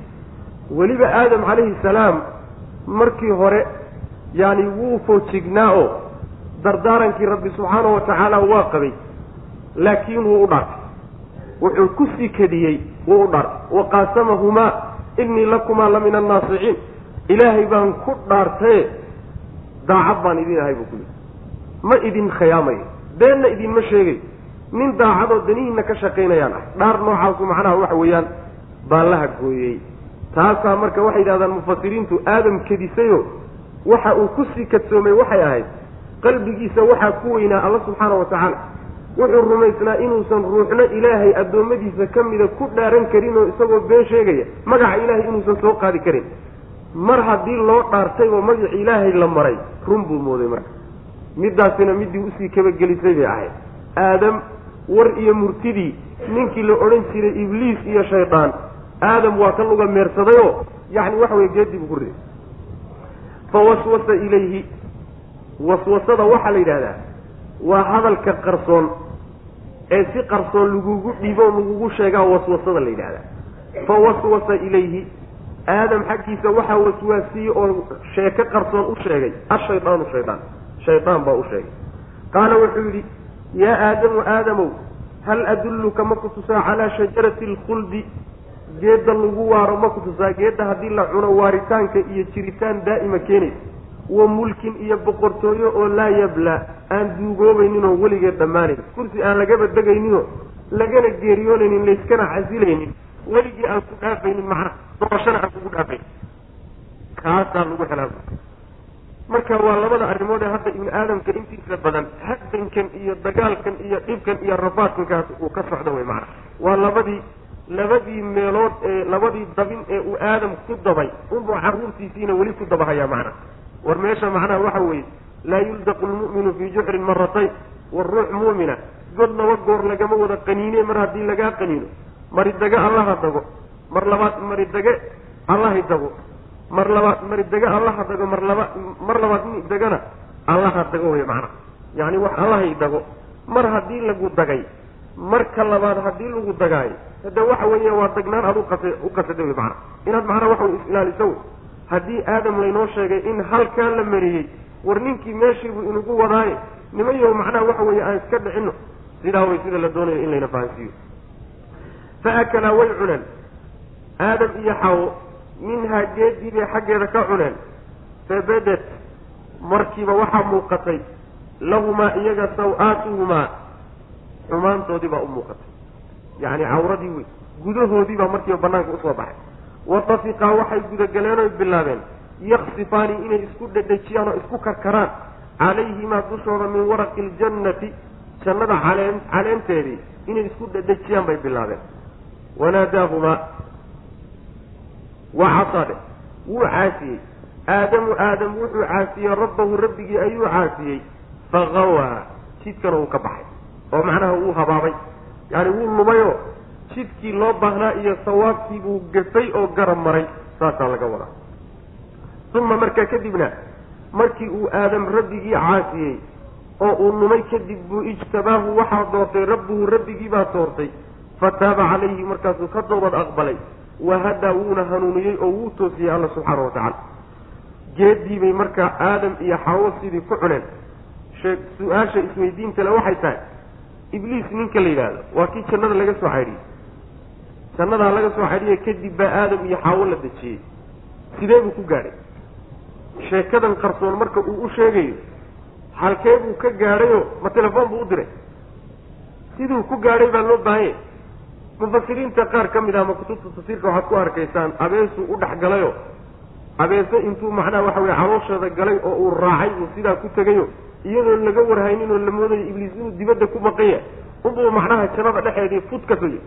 Speaker 2: Weliba aadam calayhi salaam markii hore yaani wuu foojignaa oo dardaarankii rabbi subxaanahu watacaala waa qabay laakiin wuu u dhaartay. Wuxuu ku sii kadiyey wuu u dhaartay. Wa qaasamahumaa innii lakumaa la min annaasiciin ilaahay baan ku dhaartaye daacad baan idin ahay buu ku yidhi ma idin khiyaamayo beenna idinma sheegay. Nin daacadoo danihiinna ka shaqaynayaan ah dhaar noocaasu macnaha waxa weeyaan baallaha gooyey. Taasaa marka waxay yidhahdaan mufasiriintu aadam kedisayo waxa uu ku sii kadsoomay waxay ahayd qalbigiisa waxaa ku weynaa alla subxaana wa tacaala. Wuxuu rumaysnaa inuusan ruuxna ilaahay addoommadiisa ka mida ku dhaaran karin oo isagoo been sheegaya magaca ilaahay inuusan soo qaadi karin. Mar haddii loo dhaartay oo magaci ilaahay la maray run buu mooday marka. Middaasina middii u sii kabagelisay bay ahayd. Aadam war iyo murtidii ninkii la odhan jiray ibliis iyo shaydaan aadam waa ka luga meersadayoo yacni waxa weye geedii buu ku riday. Fa waswasa ilayhi waswasada waxaa la yidhahdaa waa hadalka qarsoon ee si qarsoon lagugu dhibo lagugu sheegaa waswasada la yidhahdaa fa waswasa ilayhi aadam xaggiisa waxaa waswaasiyey oo sheeko qarsoon u sheegay ashaydaanu shaydaan shaydaan baa u sheegay. Qaala wuxuu yidhi yaa aadamu aadamow hal adulluka ma ku tusaa calaa shajarati alkhuldi? Geedda lagu waaro ma ku tusaa geedda haddii la cuno waaritaanka iyo jiritaan daa'ima keenaysa wa mulkin iyo boqortooyo oo laa yablaa aan duugoobayninoo weligeed dhammaanayn. Kursi aan lagaba degayninoo lagana geeriyoonaynin layskana casilaynin weligii aan ku dhaafaynin macnaha doorashana aan kugu dhaafaynin. Kaasaa lagu helaa marka waa labada arrimood ee hadda ibni aadamka intiisa badan haddankan iyo dagaalkan iyo dhibkan iyo rafaadkankaas uu ka socdo wey macnaha waa labadii labadii meelood ee labadii dabin ee uu aadam ku dabay unbuu carruurtiisiina weli ku dabahayaa macnaha war meesha macnaha waxa weeye laa yuldaqu lmu'minu fii juxrin maratayn war ruux mu'mina god laba goor lagama wada qaniine mar haddii lagaa qaniino. Maridage allaha dago mar labaad maridage allahi dago. Mar labaad maridage allaha dago mar laba mar labaad dagana allaha dago wey macnaha. Yacni wax allahay dago. Mar haddii lagu dagay marka labaad haddii lagu dagaayo hade waxa weeye waa dagnaan aad uqas u qasada wey macnaha. Inaad macnaha waxa is-ilaaliso wey haddii aadam laynoo sheegay in halkaa la mariyey war ninkii meeshiibuu inugu wadaaye. Nimanyo macnaha waxa weeye aan iska dhicino. Sidaa way sida la doonayo in layna fahansiiyo. Fa akalaa way cuneen. Aadam iyo xawo minhaa geedii bay xaggeeda ka cuneen. Fabadat markiiba waxaa muuqatay lahumaa iyaga saw-aatuhumaa xumaantoodii baa u muuqatay. Yacni cawradii wey gudahoodii baa markiiba banaanka u soo baxay watafiqaa waxay gudagaleen oy bilaabeen yaksifaani inay isku dhedhejiyaan oo isku karkaraan calayhimaa dushooda min waraqi ljannati jannada caleen caleenteedii inay isku dhedhejiyaan bay bilaabeen wanaadaahumaa waa casaadhe wuu caasiyey aadamu aadam wuxuu caasiyey rabbahu rabbigii ayuu caasiyey faqawaa jidkana wuu ka baxay oo macnaha wuu habaabay yacani wuu lumayoo jidkii loo baahnaa iyo sawaabkii buu gafay oo garab maray saasaa laga wadaa. Uma markaa kadibna markii uu aadam rabbigii caasiyey oo uu numay kadib buu ijtabaahu waxaa doortay rabbuhu rabbigii baa doortay. Fataaba calayhi markaasuu ka doobad aqbalay. Wahadaa wuuna hanuuniyey oo wuu toosiyey alla subxaana wa tacaala. Geediibay markaa aadam iyo xawo sidii ku cuneen. Shee su'aasha isweydiinta le waxay tahay ibliis ninka la yidhaahdo waa kii jannada laga soo caydhiyey jannadaa laga soo caydhiye kadib baa aadam iyo xaawo la dejiyey. Sidee buu ku gaadhay? Sheekadan qarsoon marka uu u sheegayo halkee buu ka gaadhayo? Ma telefoon buu u diray. Siduu ku gaadhay baa loo baahanya mufasiriinta qaar ka mid ah ama kutubta tafsiirka waxaad ku arkaysaan abeesuu u dhex galayo. Abeese intuu macnaha waxa weye caloosheeda galay oo uu raacay uu sidaa ku tegayo iyadoon laga warhaynin oo la moodayo ibliis inuu dibadda ku maqan yahay unbuu macnaha jannada dhexeedii fud ka soyo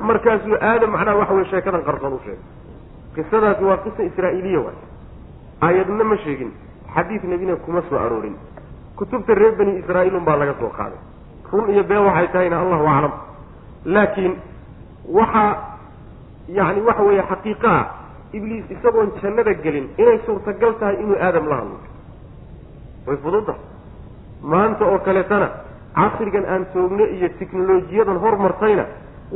Speaker 2: markaasuu aadam macnaha waxa weye sheekadan qarsoon u sheegay. Qisadaasi waa qisa israa'iiliya waay. Aayadna ma sheegin xadiid nebina kuma soo aroorin. Kutubta reer bani israa'iil un baa laga soo qaaday. Run iyo been waxay tahayna allahu aclam. Laakiin waxaa yacni waxa weeye xaqiiqo ah ibliis isagoon jannada gelin inay suurtagal tahay inuu aadam la hadlo. Way fududda maanta oo kaleetana casrigan aan toogno iyo tiknolojiyadan hormartayna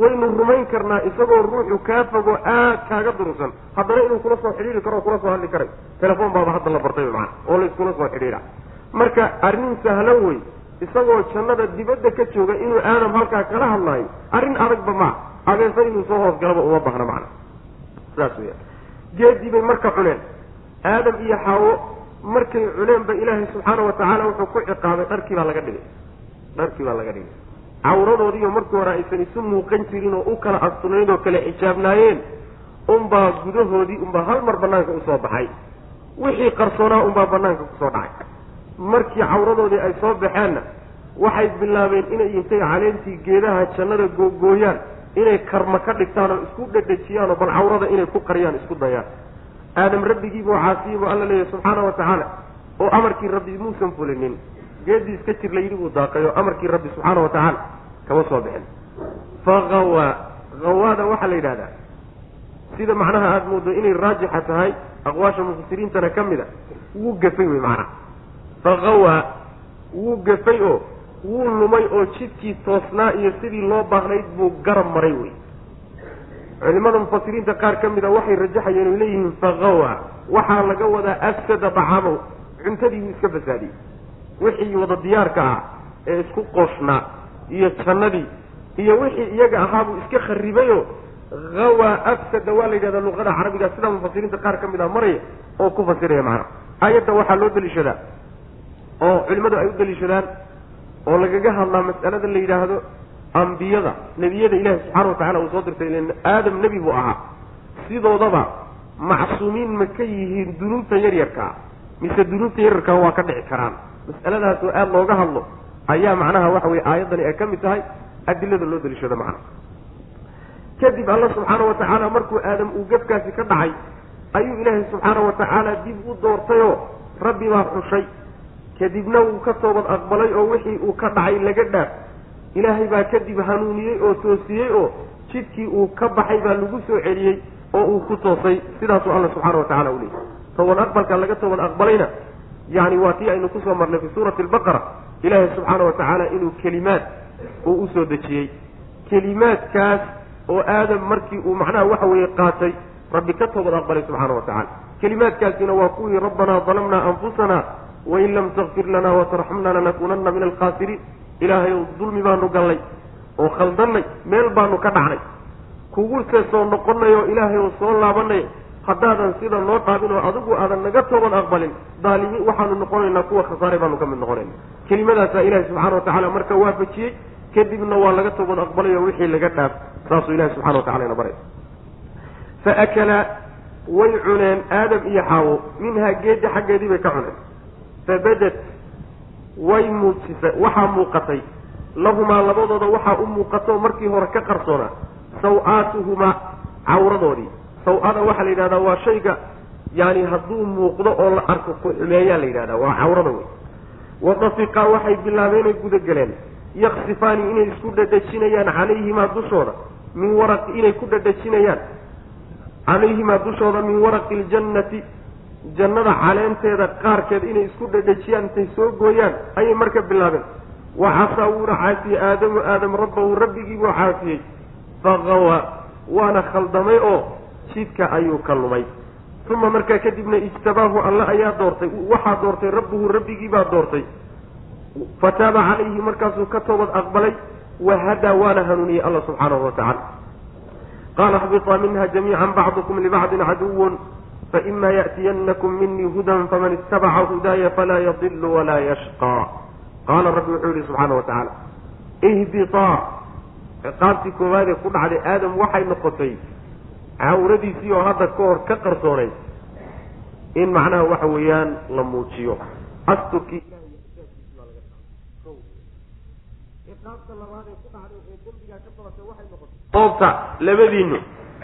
Speaker 2: waynu rumayn karnaa isagoo ruuxu kaa fogo aad kaaga durugsan haddana inuu kula soo xidhiiri karo oo kula soo hadli karay. Telefoon baaba hadda la bartay macana oo la iskula soo xidhiidha. Marka arrin sahlan wey. Isagoo jannada dibadda ka jooga inuu aadam halkaa kala hadlaayo arrin adagba maa abeesa inuu soo hoosgalaba uma bahna macna saas weya geedii bay marka cuneen aadam iyo xaawo markay cuneenba ilaahay subxaana wa tacaala wuxuu ku ciqaabay dharkii baa laga dhigay. Dharkii baa laga dhigay cawradoodiiyo markii hore aysan isu muuqan jirin oo u kala astunayn oo kala xijaabnaayeen unbaa gudahoodii unbaa hal mar banaanka u soo baxay. Wixii qarsoonaa unbaa banaanka ku soo dhacay. Markii cawradoodii ay soo baxeenna waxay bilaabeen inay intay caleentii geedaha jannada googooyaan inay karma ka dhigtaan oo isku dhedhejiyaan oo bal cawrada inay ku qariyaan isku dayaan. Aadam rabbigiibuu caasiyey buu alla leeyahy subxaana wa tacaala oo amarkii rabbi muusan fulinin geedii iska jir la yidhi buu daaqay oo amarkii rabbi subxaana wa tacaala kama soo bixin. Faqawaa hawaada waxaa la yidhahdaa sida macnaha aada moodo inay raajixa tahay aqwaasha mufasiriintana ka mid a wuu gafay wey macnaha. Faqawaa wuu gafay oo wuu lumay oo jidkii toosnaa iyo sidii loo baahnayd buu garab maray wey. Culimada mufasiriinta qaar ka mid a waxay rajaxayeen oy leeyihiin faqawa waxaa laga wadaa afsada dacaamahu cuntadii wuu iska fasaadiyey wixii wada diyaarka ah ee isku qooshnaa iyo jannadii iyo wixii iyaga ahaa buu iska kharibayo. Hawa afsada waa la yidhahdaa luqada carabiga sidaa mufasiriinta qaar ka mid ah maraya oo ku fasiraya macnaha aayadda waxaa loo daliishadaa oo culimmadu ay u daliishadaan oo lagaga hadlaa mas'alada la yidhaahdo ambiyada nebiyada ilaahi subxaana wa tacala uu soo dirtay len aadam nebi buu ahaa. Sidoodaba macsuumiin ma ka yihiin dunuubta yaryarkaa mise dunuubta yaryarkaa waa ka dhici karaan mas'aladaas oo aada looga hadlo ayaa macnaha waxa weye aayaddani ay ka mid tahay adilada loo daliishado macnaha. Kadib alla subxaana wa tacaala markuu aadam uu gefkaasi ka dhacay ayuu ilaahay subxaana wa tacaala dib u doortayoo rabbi baa xushay. Kadibna wuu ka toobad aqbalay oo wixii uu ka dhacay laga dhaaf. Ilaahay baa kadib hanuuniyey oo toosiyey oo jidkii uu ka baxay baa lagu soo celiyey oo uu ku toosay. Sidaasuu alla subxaana wa tacala u leeyay. Toobad aqbalka laga toobad aqbalayna yani waa tii aynu ku soo marnay fi suurati albaqara ilaahay subxaana wa tacaala inuu kelimaad uu u soo dejiyey. Kelimaadkaas oo aadam markii uu macnaha waxa weeye qaatay rabbi ka toobad aqbalay subxaana wa tacala kelimaadkaasina waa kuwii rabbanaa dalamnaa anfusana wain lam takfir lana watarxamna lanakunana min alkhaasiriin ilaahay ow dulmi baanu gallay oo khaldannay meel baanu ka dhacnay. Kuguse soo noqonnay oo ilaahay oo soo laabanay haddaadan sida noo dhaabin oo adigu aadan naga toobad aqbalin daalimiin waxaanu noqonaynaa kuwa khasaaray baanu ka mid noqonayna kelimadaasaa ilaahi subxana watacala marka waafajiyey kadibna waa laga toobad aqbalay oo wixii laga dhaaf saasuu ilahi subxana watacala ina baray. Fa akala way cuneen aadam iyo xaawo minhaa geedi xaggeedii bay ka cuneen. Fabadad way muujisa waxaa muuqatay lahumaa labadooda waxaa u muuqato markii hore ka qarsoonaa saw-aatuhumaa cawradoodii saw-ada waxaa la yidhahdaa waa shayga yani hadduu muuqdo oo la arko ku xumeeyaa la yidhahdaa waa cawrada wey wadafiqaa waxay bilaabeen ay gudageleen yaksifaani inay isku dhadhajinayaan calayhimaa dushooda min waraqi inay ku dhadhajinayaan. Calayhimaa dushooda min waraqi ljannati jannada caleenteeda qaarkeed inay isku dhadhajiyaan intay soo gooyaan ayay marka bilaabeen. Wa casaa wuuna caasiyey aadamu aadam rabbahu rabbigii buu caasiyey faqawa waana khaldamay oo jidka ayuu ka lumay. Uma markaa kadibna ijtabaahu alla ayaa doortay. Waxaa doortay rabbuhu rabbigiibaa doortay. Fataaba calayhi markaasuu ka toobad aqbalay. Wahadaa waana hanuuniyey alla subxaanahu watacala qaala axbitaa minha jamiica bacdukum libacdin caduwun faima yaأtiyanakm minii hudan faman ittabaca hudaaya falaa yadil walaa yashqaa qaala rabbi wuxuu yihi subxaana watacaala ihbitaa ciqaabtii koowaadee ku dhacday aadam waxay noqotay cawradiisii oo hadda ka hor ka qarsoonayd in macnaha waxa weeyaan la muujiyo. Asturkii hoobta labadiinu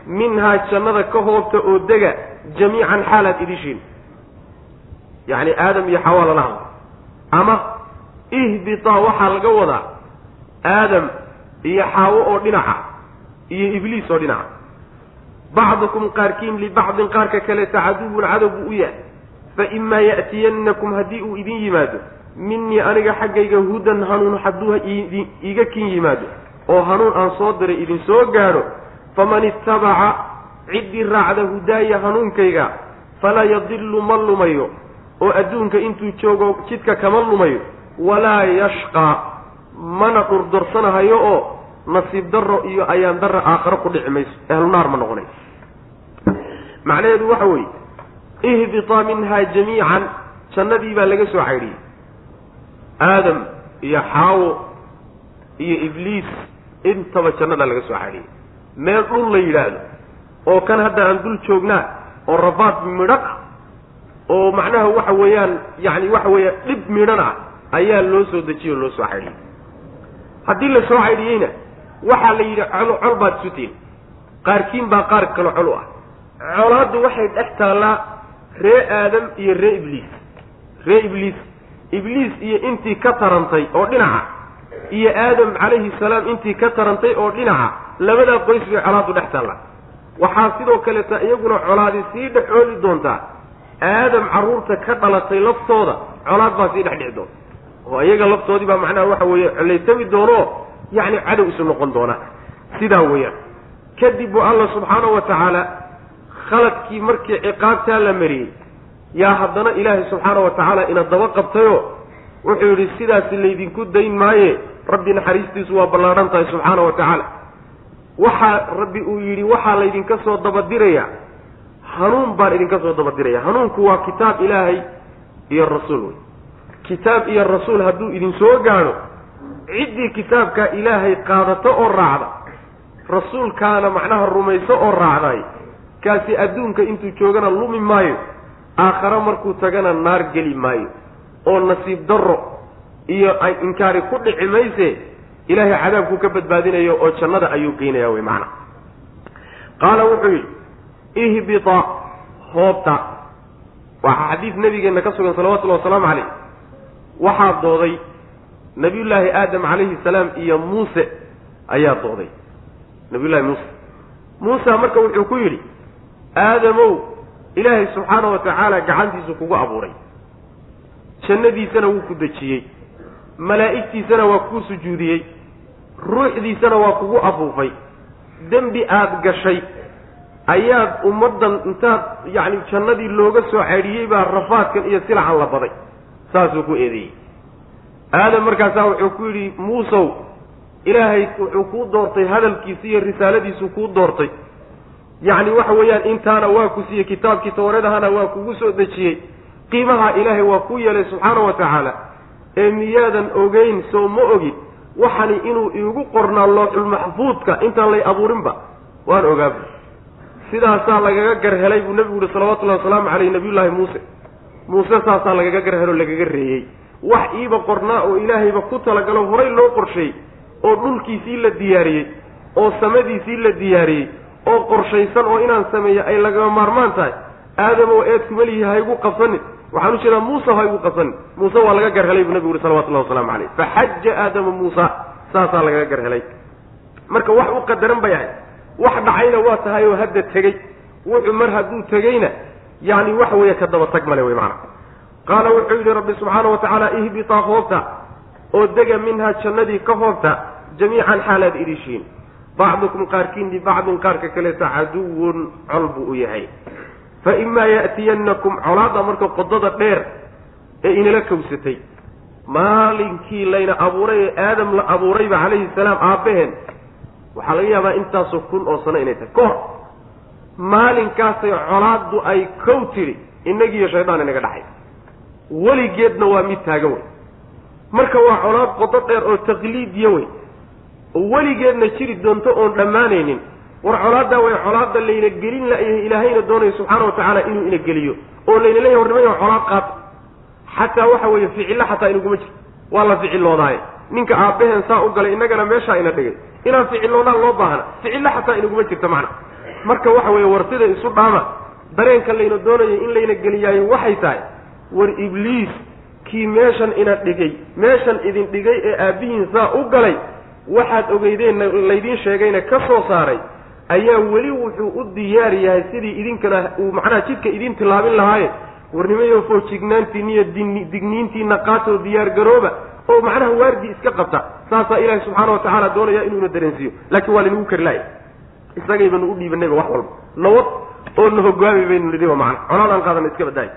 Speaker 2: minhaa jannada ka hoobta oo dega jamiican xaalaad idishiin. Yacni aadam iyo xawaa lala hadla ama ihbitaa waxaa laga wadaa aadam iyo xaawo oo dhinaca iyo ibliis oo dhinaca bacdukum qaarkiin libacdin qaarka kaleeta caduwun cadow buu u yahay fa imaa ya'tiyannakum haddii uu idin yimaado minii aniga xaggayga hudan hanuun hadduu iiga kin yimaado oo hanuun aan soo diray idin soo gaadho faman ittabaca ciddii raacda hudaaya hanuunkayga falaa yadilu ma lumayo oo adduunka intuu joogo jidka kama lumayo walaa yashqaa mana dhurdorsanahayo oo nasiib darro iyo ayaan darra aakharo ku dhici mayso ehlunaar ma noqonay macnaheedu waxa weeye ihbitaa minhaa jamiican jannadii baa laga soo caydhiyey aadam iyo xaawo iyo ibliis intaba jannadaa laga soo caydhiyey meel dhul la yidhaahdo oo kan hadda aan dul joognaa oo rabaad midhan ah oo macnaha waxa weeyaan yacni waxa weeya dhib midhan ah ayaa loo soo dejiyey oo loo soo caydhiyey haddii la soo caydhiyeyna waxaa la yidhi col col baad isu tihin. Qaarkiin baa qaar kale col u ah colaaddu waxay dhex taallaa ree aadam iyo ree ibliis. Ree ibliis ibliis iyo intii ka tarantay oo dhinaca iyo aadam calayhi salaam intii ka tarantay oo dhinaca labadaa qoys bay colaaddu dhex taallaa. Waxaa sidoo kaleeta iyaguna colaadi sii dhex ooli doontaa aadam carruurta ka dhalatay laftooda colaad baa sii dhex dhici doonta. Oo iyaga laftoodii baa macnaha waxa weeye colaysami doonoo yacni cadow isu noqon doona. Sidaa weeyaan. Kadib buu alla subxaanahu wa tacaala khaladkii markii ciqaabtaa la mariyey yaa haddana ilaahay subxaana wa tacaala ina daba qabtayoo wuxuu yidhi sidaasi laydinku dayn maaye rabbi naxariistiisu waa ballaadhan tahay subxaana wa tacaala. Waxaa rabbi uu yidhi waxaa laydinka soo dabadirayaa hanuun baan idinka soo dabadiraya hanuunku waa kitaab ilaahay iyo rasuul wey. Kitaab iyo rasuul hadduu idin soo gaadho ciddii kitaabkaa ilaahay qaadato oo raacda rasuulkaana macnaha rumayso oo raacday kaasi adduunka intuu joogana lumi maayo aakhare markuu tagana naar geli maayo. oo nasiib darro iyo inkaari ku dhici mayse ilaahay cadaabkuu ka badbaadinayo oo jannada ayuu geynaya wey macana qaala wuxuu yidhi ihbita hoobta. Waxaa xadiis nabigeenna ka sugan salawatullahi wasalaamu calayh. Waxaa dooday nabiyullaahi aadam calayhi salaam iyo muuse ayaa dooday. Nabiyullahi muuse. Muusa marka wuxuu ku yidhi aadamow ilaahay subxaana wa tacaala gacantiisu kugu abuuray. Jannadiisana wuu ku dejiyey. Malaa'igtiisana waa kuu sujuudiyey. Ruuxdiisana waa kugu afuufay. Dembi aada gashay. Ayaad ummaddan intaad yacni jannadii looga soo cadhiyey baa rafaadkan iyo silacan la baday. Saasuu ku eedeeyey. Aadam markaasaa wuxuu ku yidhi muusow ilaahay wuxuu kuu doortay hadalkiisa iyo risaaladiisuu kuu doortay yacni waxa weeyaan intaana waa ku siiyey kitaabkii tawreedahana waa kugu soo dejiyey. Qiimaha ilaahay waa ku yeelay subxaana wa tacaala. Ee miyaadan ogeyn soo ma ogid waxani inuu iigu qornaa looxulmaxfuudka intaan lay abuurinba waan ogaaba sidaasaa lagaga gar helay buu nebigu yihi salawatullahi wasalaamu caleyh nabiyullaahi muuse. Muuse saasaa lagaga gar helo lagaga reeyey. Wax iiba qornaa oo ilaahayba ku talagalo horay loo qorsheeyey oo dhulkiisii la diyaariyey oo samadiisii la diyaariyey oo qorshaysan oo inaan sameeyo ay lagama maarmaan tahay. Aadamow eed kumelihi haygu qabsanin waxaan u jeedaa muuse haygu qabsanin muuse waa laga gar helay buu nabigu uhi salawatullahi wasalaamu caleyh faxaja aadama muusa. Saasaa lagaga gar helay marka wax u qadaran bay ahay wax dhacayna waa tahay oo hadda tegey. Wuxuu mar hadduu tegeyna yani waxa weeye ka daba tag male wey maana qaala wuxuu yidhi rabbi subxaana wa tacaala ihbitaa hoobta oo dega minhaa jannadii ka hoobta jamiican xaalaad idishiin bacdukum qaarkiin libacdin qaarka kaleeta caduwun col buu u yahay. Fa imaa ya'tiyannakum colaadda marka qodada dheer ee inala kawsatay maalinkii layna abuuray ee aadam la abuurayba calayhi salaam aabbaheen waxaa laga yaabaa intaasoo kun oo sano inay tahay. Kahor maalinkaasay colaaddu ay kow tidhi innagiiyo shaydaan inaga dhaxay weligeedna waa mid taagan wey. Marka waa colaad qodo dheer oo taqliidiya wey weligeedna jiri doonto oon dhammaanaynin. War colaaddaa way colaadda layna gelin layahay ilaahayna doonayo subxaana wa tacaala inuu ina geliyo oo layna leeyahy war nimayo colaad qaata xataa waxa weeye ficillo xataa inaguma jirto waa la ficilloodaaye ninka aabbaheen saa u galay innagana meeshaa ina dhigay. Inaan ficilloodaan loo baahna ficillo xataa inaguma jirto macna. Marka waxa weeye war sida isu dhaama dareenka layna doonayo in layna geliyaayo waxay tahay war ibliis kii meeshan ina dhigay meeshan idin dhigay ee aabbihiin saa u galay waxaad ogeydeenna laydiin sheegayna ka soo saaray ayaa weli wuxuu u diyaar yahay sidii idinkana uu macnaha jidka idin tillaabin lahaaye warnimayo foojignaantiina iyo digniintiina qaatoo diyaar garooba oo macnaha waardi iska qabta saasaa ilaahi subxaana wa tacaala doonaya inuu ina dareensiiyo. Laakiin waa laynagu kari laaya isagaybanu u dhiibanayba wax walba. Nabad oo na hogaami baynu nidhiba macna. Colaad aan qaadana iska badaayo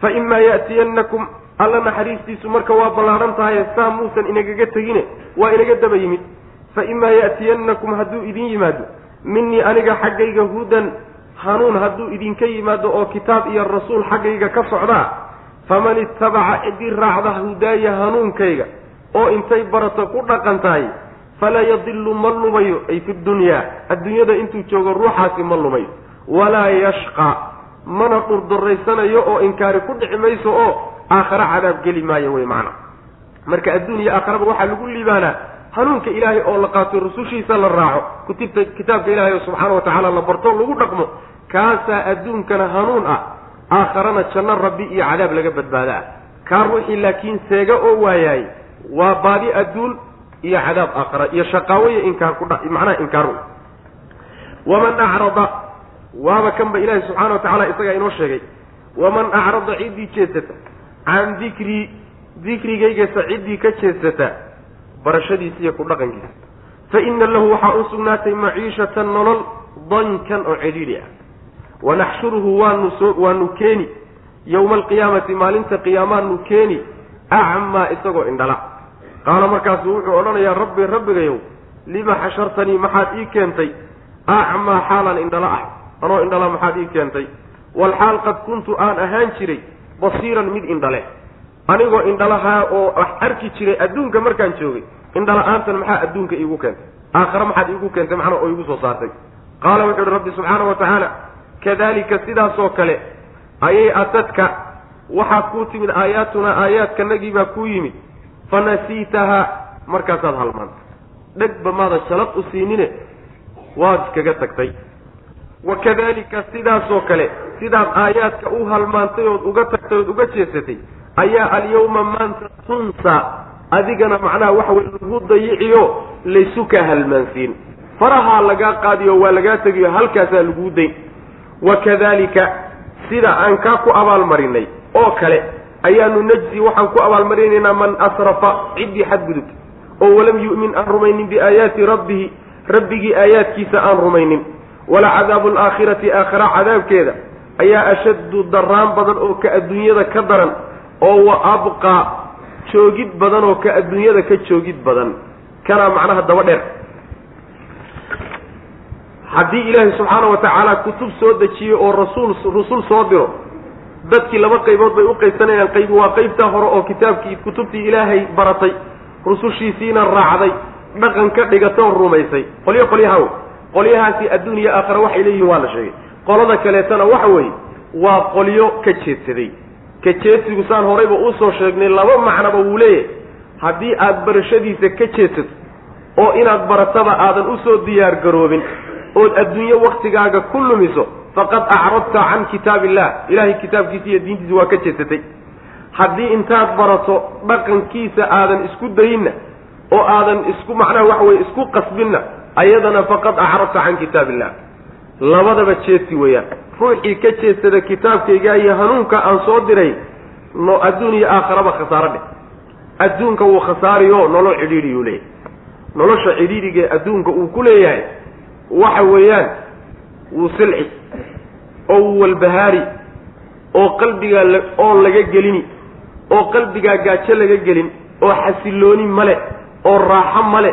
Speaker 2: fa imaa ya'tiyannakum alla naxariistiisu marka waa ballaadhan tahaye saa muusan inagaga tegine waa inaga daba yimid. Fa imaa ya'tiyannakum hadduu idin yimaado. Minii aniga xaggayga hudan hanuun hadduu idinka yimaado oo kitaab iyo rasuul xaggayga ka socdaa faman ittabaca ciddii raacda hudaaya hanuunkayga oo intay barato ku dhaqan tahay falaa yadilu ma lumayo ay fi dunyaa adduunyada intuu joogo ruuxaasi ma lumayo. Walaa yashqa mana dhurdoraysanayo oo inkaari ku dhici mayso oo aakhare cadaab geli maayo wey macna marka adduun iyo aakharaba waxaa lagu liibaanaa hanuunka ilaahay oo la qaato rusushiisa la raaco. Kutubta kitaabka ilaahay oo subxaana wa tacaala la barto lagu dhaqmo. Kaasaa adduunkana hanuun ah. Aakharana janno rabbi iyo cadaab laga badbaada ah kaa ruuxii laakiin seega oo waayaay waa baadi adduun iyo cadaab aakhara iyo shaqaaweya inkaar ku macnaha inkaar waman acrada waaba kanba ilaahi subxaana wa tacaala isagaa inoo sheegay. Waman acrada ciddii jeesata can dikrii dikrigaygasa ciddii ka jeesata barashadiisa iyo ku dhaqankiisa. Fa ina lahu waxaa u sugnaatay maciishatan nolol dankan oo cidhiidhi ah. Wanaxshuruhu waanu soo waanu keeni yowma alqiyaamati maalinta qiyaamaanu keeni acmaa isagoo indhala. Qaala markaasuu wuxuu odhanayaa rabbi rabbigayow lima xashartanii maxaad ii keentay? Acmaa xaalan indhala ah. Anoo indhala maxaad ii keentay? Walxaal qad kuntu aan ahaan jiray basiiran mid indhale anigoo indhalahaa oo wax arki jiray adduunka markaan joogay indhala-aantan maxaa adduunka iigu keentay? Aakhare maxaad iigu keentay macnaa oo iigu soo saartay. Qaala wuxuu ihi rabbi subxaana wa tacaala kadalika sidaasoo kale ayay atadka waxaad kuu timid aayaatunaa aayaadkanagii baa kuu yimid fanasiitahaa markaasaad halmaantay dhegba maada shalad u siinine waad iskaga tagtay. Wa kadalika sidaasoo kale sidaad aayaadka u halmaantay ood uga tagtay ood uga jeesatay ayaa alyawma maanta tunsa adigana macnaha waxa weye lagu dayiciyo laysu kaa halmaansiin. Farahaa lagaa qaadiyo waa lagaa tegiyo halkaasaa laguu dayn. Wa kadalika sida aan kaa ku abaalmarinay oo kale ayaanu najzi waxaan ku abaalmarinaynaa man asrafa ciddii xadgudubta oo walam yu'min aan rumaynin biaayaati rabbihi rabbigii aayaadkiisa aan rumaynin. Wala cadaabu alaakhirati aakhira cadaabkeeda ayaa ashaddu daraan badan oo ka adduunyada ka daran oo wa abqaa joogid badan oo ka adduunyada ka joogid badan. Kanaa macnaha daba dheer. Haddii ilaahay subxaana wa tacaala kutub soo dejiyo oo rasuul rusul soo diro dadkii laba qaybood bay u qaybsanayaan. Qaybi waa qaybtaa hore oo kitaabkii kutubtii ilaahay baratay. Rusushiisiina raacday. Dhaqan ka dhigatoo rumaysay. Qolyo qolyahaw qolyahaasi adduuniya aakhare waxay leeyihiin waa la sheegay. Qolada kaleetana waxa weeye waa qolyo ka jeedsaday ka jeedsigu saan horayba u soo sheegnay laba macnaba wuu leeyahay. Haddii aada barashadiisa ka jeedsato oo inaad barataba aadan u soo diyaar garoobin ood adduunyo waktigaaga ku lumiso faqad acradta can kitaab illah ilahay kitaabkiisa iyo diintiisa waa ka jeesatay. Haddii intaad barato dhaqankiisa aadan isku dayinna oo aadan isku macnaha waxa weye isku qasbinna ayadana faqad acradta can kitaab illah labadaba jeesi weeyaan ruuxii ka jeestada kitaabkayga iyo hanuunka aan soo diray no adduun iyo aakharaba khasaaro dheh. Adduunka wuu khasaariyo nolol cidhiidhiyuu leeyahay. Nolosha cidhiidhigae adduunka uu ku leeyahay waxa weeyaan wuu silci oo wuu walbahaari oo qalbigaa oon laga gelini oo qalbigaa gaajo laga gelin oo xasilooni male oo raaxo male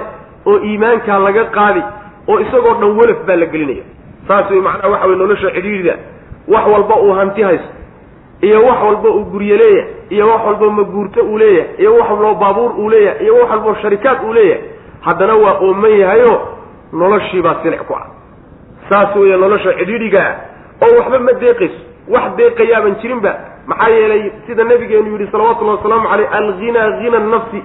Speaker 2: oo iimaankaa laga qaadi oo isagoo dhan welaf baa la gelinaya saas way macnaha waxa weye nolosha cidhiidhida wax walba uu hanti haysto iyo wax walba uu gurye leeyahay iyo wax walba maguurto uu leeyahay iyo wax walbo baabuur uu leeyahay iyo wax walbo sharikaad uu leeyahay haddana waa ooman yahayo noloshiibaa silic ku ah. Saas weeye nolosha cidhiidhiga ah oo waxba ma deeqayso wax deeqayaaban jirinba maxaa yeelay sida nabigeenu yidhi salawatullahi wasalaamu caleyh alghinaa hina nafsi.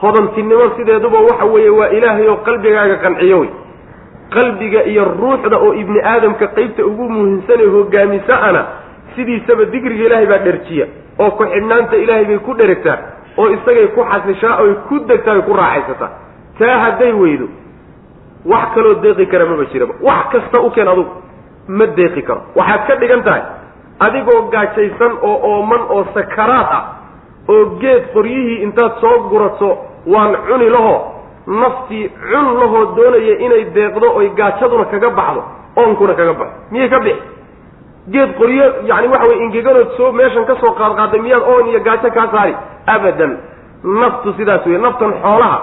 Speaker 2: Hodantinimo sideeduba waxa weeye waa ilaahay oo qalbigaaga qanciyo wey qalbiga iyo ruuxda oo ibni aadamka qeybta ugu muhiimsan ee hogaamisa ana sidiisaba digriga ilaahay baa dherjiya oo ku-xidhnaanta ilaahay bay ku dheregtaa oo isagay ku xasishaa oy ku degtaa oy ku raaxaysataa. Taa hadday weydo wax kaloo deeqi kara maba jiraba wax kasta u keen adugu ma deeqi karo. Waxaad ka dhigan tahay adigoo gaajaysan oo ooman oo sakaraad ah oo geed qoryihii intaad soo gurato waan cuni laho naftii cun lahoo doonaya inay deeqdo oy gaajaduna kaga baxdo oonkuna kaga baxdo. Miyay ka bixi? Geed qoryo yani waxa weye ingeganood soo meeshan ka soo qaadqaaday miyaad oon iyo gaajo kaa saari? Abadan. Naftu sidaas wey naftan xoolaha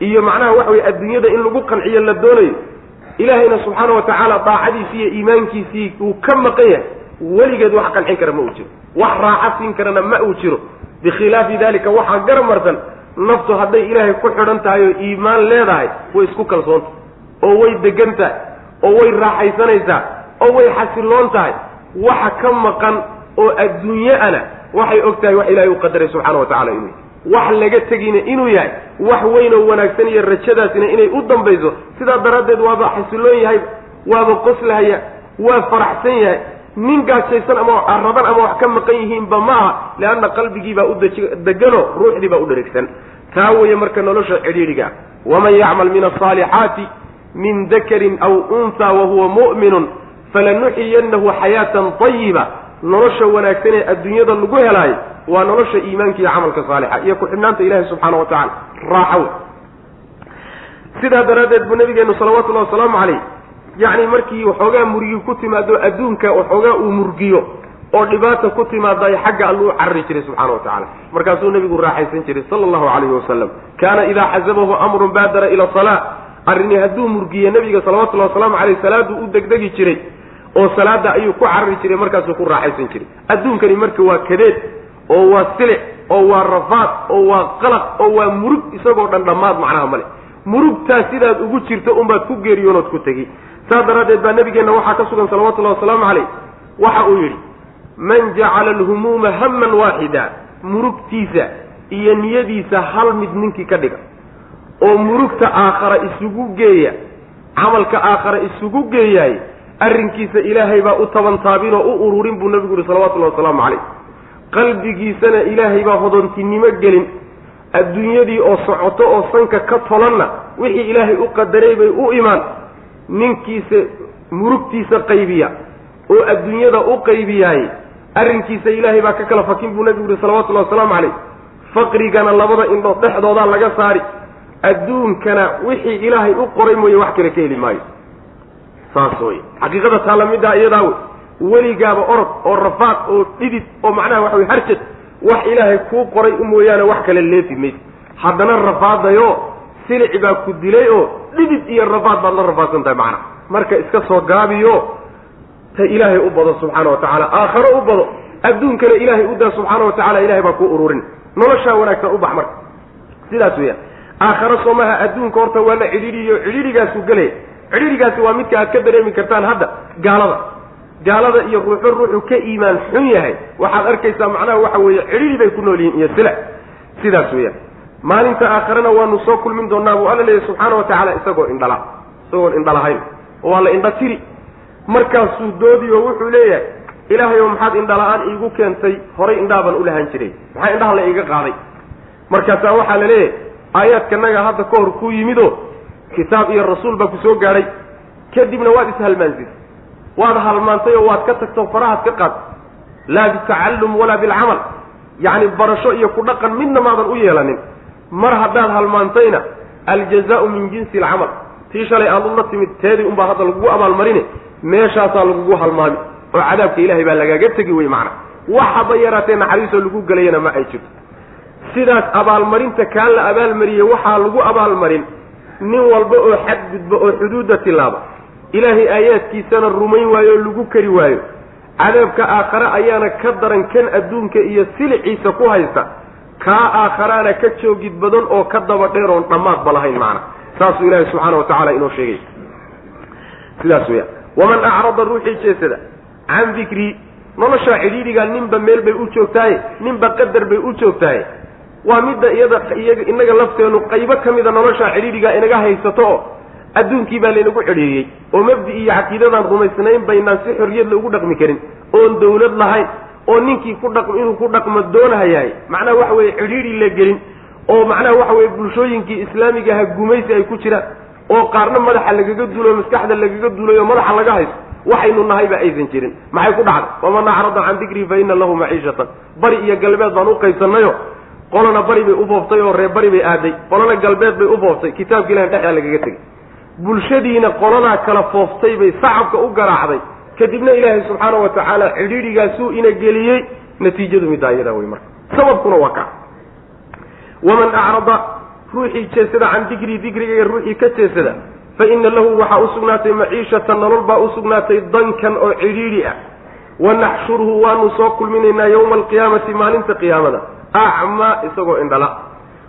Speaker 2: iyo macnaha waxa weye adduunyada in lagu qanciyo la doonayo ilaahayna subxaana wa tacaala daacadiisii iyo iimaankiisii uu ka maqan yahay. Weligeed wax qancin kara ma uu jiro. Wax raaxo siin karana ma uu jiro. Bikhilaafi dalika waxaa garab marsan naftu hadday ilaahay ku xidhan tahay oo iimaan leedahay way isku kalsoonta. Oo way degan tahay oo way raaxaysanaysaa oo way xasiloon tahay. Waxa ka maqan oo adduunye ana waxay og tahay wax ilahay u qadaray subxaana wa tacala inuu wax laga tegina inuu yahay wax weyn oo wanaagsan iyo rajadaasina inay u dambayso sidaa daraaddeed waaba xasiloon yahay waaba qoslahaya waa faraxsan yahay nin gaajaysan ama raban ama wax ka maqan yihiinba ma aha leanna qalbigiibaa u degano ruuxdii baa u dheregsan. Taa weeye marka nolosha cidhiidhiga waman yacmal min asaalixaati min dakarin aw unhaa wahuwa mu'minun falanuxiyanahu xayaatan ayiba nolosha wanaagsan ee adduunyada lagu helaayo waa nolosha iimaanka iyo camalka saalixa iyo ku-xidhnaanta ilahi subxaana wa tacala raaxo sidaa daraaddeed buu nabigeenu salawatullahi wasalaamu caleyh yacni markii waxoogaa murigi ku timaado adduunka waxoogaa uu murgiyo oo dhibaata ku timaada ay xagga alluu carari jiray subxana wa tacala markaasuu nabigu raaxaysan jiray sala allahu calayhi wasalam kaana idaa xasabahu amrun baadara ila salaa. Arrini hadduu murgiye nabiga salawatullahi wasalaamu caleyh salaaduu u degdegi jiray oo salaada ayuu ku carari jiray markaasuu ku raaxaysan jiray. Adduunkani marka waa kadeed oo waa silic oo waa rafaad oo waa qalaq oo waa murug isagoo dhan dhammaad macnaha male murugtaas sidaad ugu jirto unbaad ku geeriyoonood ku tegi saas daraaddeed baa nabigeenna waxaa ka sugan salawatullahi wasalaamu caleyh waxa uu yidhi man jacala alhumuuma hamman waaxida murugtiisa iyo niyadiisa hal mid ninkii ka dhiga. Oo murugta aakhara isugu geeya camalka aakhara isugu geeyaay arrinkiisa ilaahay baa u tabantaabin oo u ururin buu nabigu yihi salawatullahi wasalaamu calayh. Qalbigiisana ilaahay baa hodontinimo gelin. Adduunyadii oo socoto oo sanka ka tolanna wixii ilaahay u qadaray bay u imaan ninkiisa murugtiisa qaybiya oo adduunyada u qaybiyaay arrinkiisa ilaahay baa ka kala fakin buu nabigu yihi salawatullahi wasalaamu calayh. Faqrigana labada indhood dhexdoodaa laga saari. Adduunkana wixii ilaahay u qoray mooye wax kale ka heli maayo. Saas wey xaqiiqada taalla middaa iyadaa wey weligaaba orod oo rafaad oo dhidid oo macnaha waxa wey harjad wax ilaahay kuu qoray u mooyaane wax kale leefi maysa. Haddana rafaadayo silici baa ku dilay oo dhidid iyo rafaad baad la rafaadsan tahay macnaha marka iska soo gaabiyo ta ilaahay u bado subxaana wa tacaala. Aakharo u bado adduunkana ilaahay u daa subxaana wa tacala ilahay baa kuu ururin. Noloshaa wanaagsan u bax marka. Sidaas weeyaan. Aakharo soomaha adduunka horta waa la cidhiidhiyo cidhiidhigaasuu gelaya cidhiidhigaasi waa midka aad ka dareemi kartaan hadda gaalada. Gaalada iyo ruuxo ruuxu ka iimaan xun yahay. Waxaad arkaysaa macnaha waxa weeye cidhiidhi bay ku nool yihiin iyo sila. Sidaas weeyaan maalinta aakharena waanu soo kulmin doonaa buu alla leeyahy subxaana wa tacaala isagoo indhala. Isagoon indhalahayn. Oo waa la indha tiri markaasuu doodi oo wuxuu leeyahay ilaahay oo maxaad indhala-aan iigu keentay horay indhaabaan u lahaan jiray. Maxaa indhaha la iiga qaaday? Markaasaa waxaa la leeyahay aayaadkanaga hadda ka hor kuu yimidoo kitaab iyo rasuul baa ku soo gaadhay. Kadibna waad ishalmaansisay waad halmaantay oo waad ka tagto farahaad ka qaad. Laa bitacallum walaa bilcamal. Yacni barasho iyo ku dhaqan midna maadan u yeelanin mar haddaad halmaantayna aljazaau min jinsi alcamal. Tii shalay aad ula timid teedii unbaa hadda lagugu abaalmarine meeshaasaa lagugu halmaami. Oo cadaabka ilahay baa lagaaga tegi wey macana waxaba yaraatee naxariisoo lagu gelayana ma ay jirto. Sidaas abaalmarinta kaan la abaalmariyey waxaa lagu abaalmarin nin walba oo xadgudba oo xuduudda tilaaba ilaahay aayaadkiisana rumayn waayo oo lagu kari waayo. Cadaabka aakhare ayaana ka daran kan adduunka iyo siliciisa ku haysta kaa aakharaana ka joogid badan oo ka daba dheer oon dhammaadba lahayn macana saasuu ilaahay subxaana wa tacala inoo sheegay. Sidaas weya waman acrada ruuxii jeesada can dikrii noloshaa cidhiidhigaa ninba meel bay u joogtaaye ninba qadar bay u joogtaaye. Waa midda iyada iyaga innaga lafteenu qaybo ka mida noloshaa cidhiidhigaa inaga haysato oo adduunkii baa laynagu cidhiidhiyey. Oo mabdi iyo caqiidadaan rumaysnayn baynaan si xorriyad la ugu dhaqmi karin oon dawlad lahayn oo ninkii ku dhaq inuu ku dhaqmo doonahayahay. Macnaha waxa weeye cidhiidhi la gelin oo macnaha waxa weeye bulshooyinkii islaamigaha gumaysi ay ku jiraan oo qaarna madaxa lagaga duulayo maskaxda lagaga duulayo madaxa laga haysto waxaynu nahayba aysan jirin. Maxay ku dhacday? Waman acrada can dikrii fa ina lahu maciishatan bari iyo galbeed baan u qaybsanayo qolana bari bay u fooftay oo reer bari bay aaday. Qolana galbeed bay u fooftay kitaabka ilahi dhexdaa lagaga tegay bulshadiina qoladaa kala fooftay bay sacabka u garaacday kadibna ilaahay subxaana wa tacaala cidhiidhigaasuu ina geliyey natiijadu middaa iyadaa wey marka. Sababkuna waa kaa waman acrada ruuxii jeesada can dikrii dikrigayga ruuxii ka jeesada fa ina lahu waxaa u sugnaatay maciishatan nolol baa u sugnaatay dankan oo cidhiidhi ah. Wanaxshuruhu waanu soo kulminaynaa yowma alqiyaamati maalinta qiyaamada. Acmaa isagoo indhala.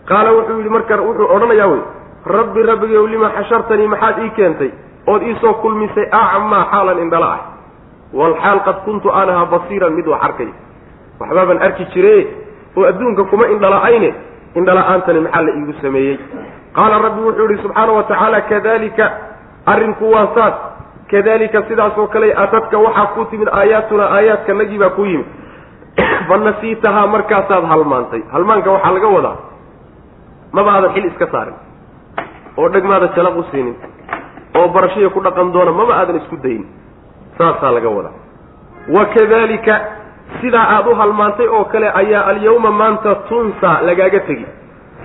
Speaker 2: Qaala wuxuu yidhi marka wuxuu odhanayaa wey rabbi rabbigow lima xashartanii maxaad ii keentay? Ood iisoo kulmisay acmaa xaalan indhala ah walxaal qad kuntu anaha basiiran mid wax arkay waxbaabaan arki jire oo adduunka kuma indhala-ayne indhala-aantani maxaa la iigu sameeyey qaala rabbi wuxuu yihi subxaana wa tacaala kadalika arrinku waa saas kadalika sidaasoo kale atadka waxaa ku timid aayaatuna aayaadkanagii baa ku yimid fa nasiitahaa markaasaad halmaantay halmaanka waxaa laga wadaa maba aadan xil iska saarin oo dhegmaada jalaq u siinin oo barashaya ku dhaqan doona maba aadan isku dayin saasaa laga wadaa. Wa kadalika sidaa aada u halmaantay oo kale ayaa alyawma maanta tunsa lagaaga tegi.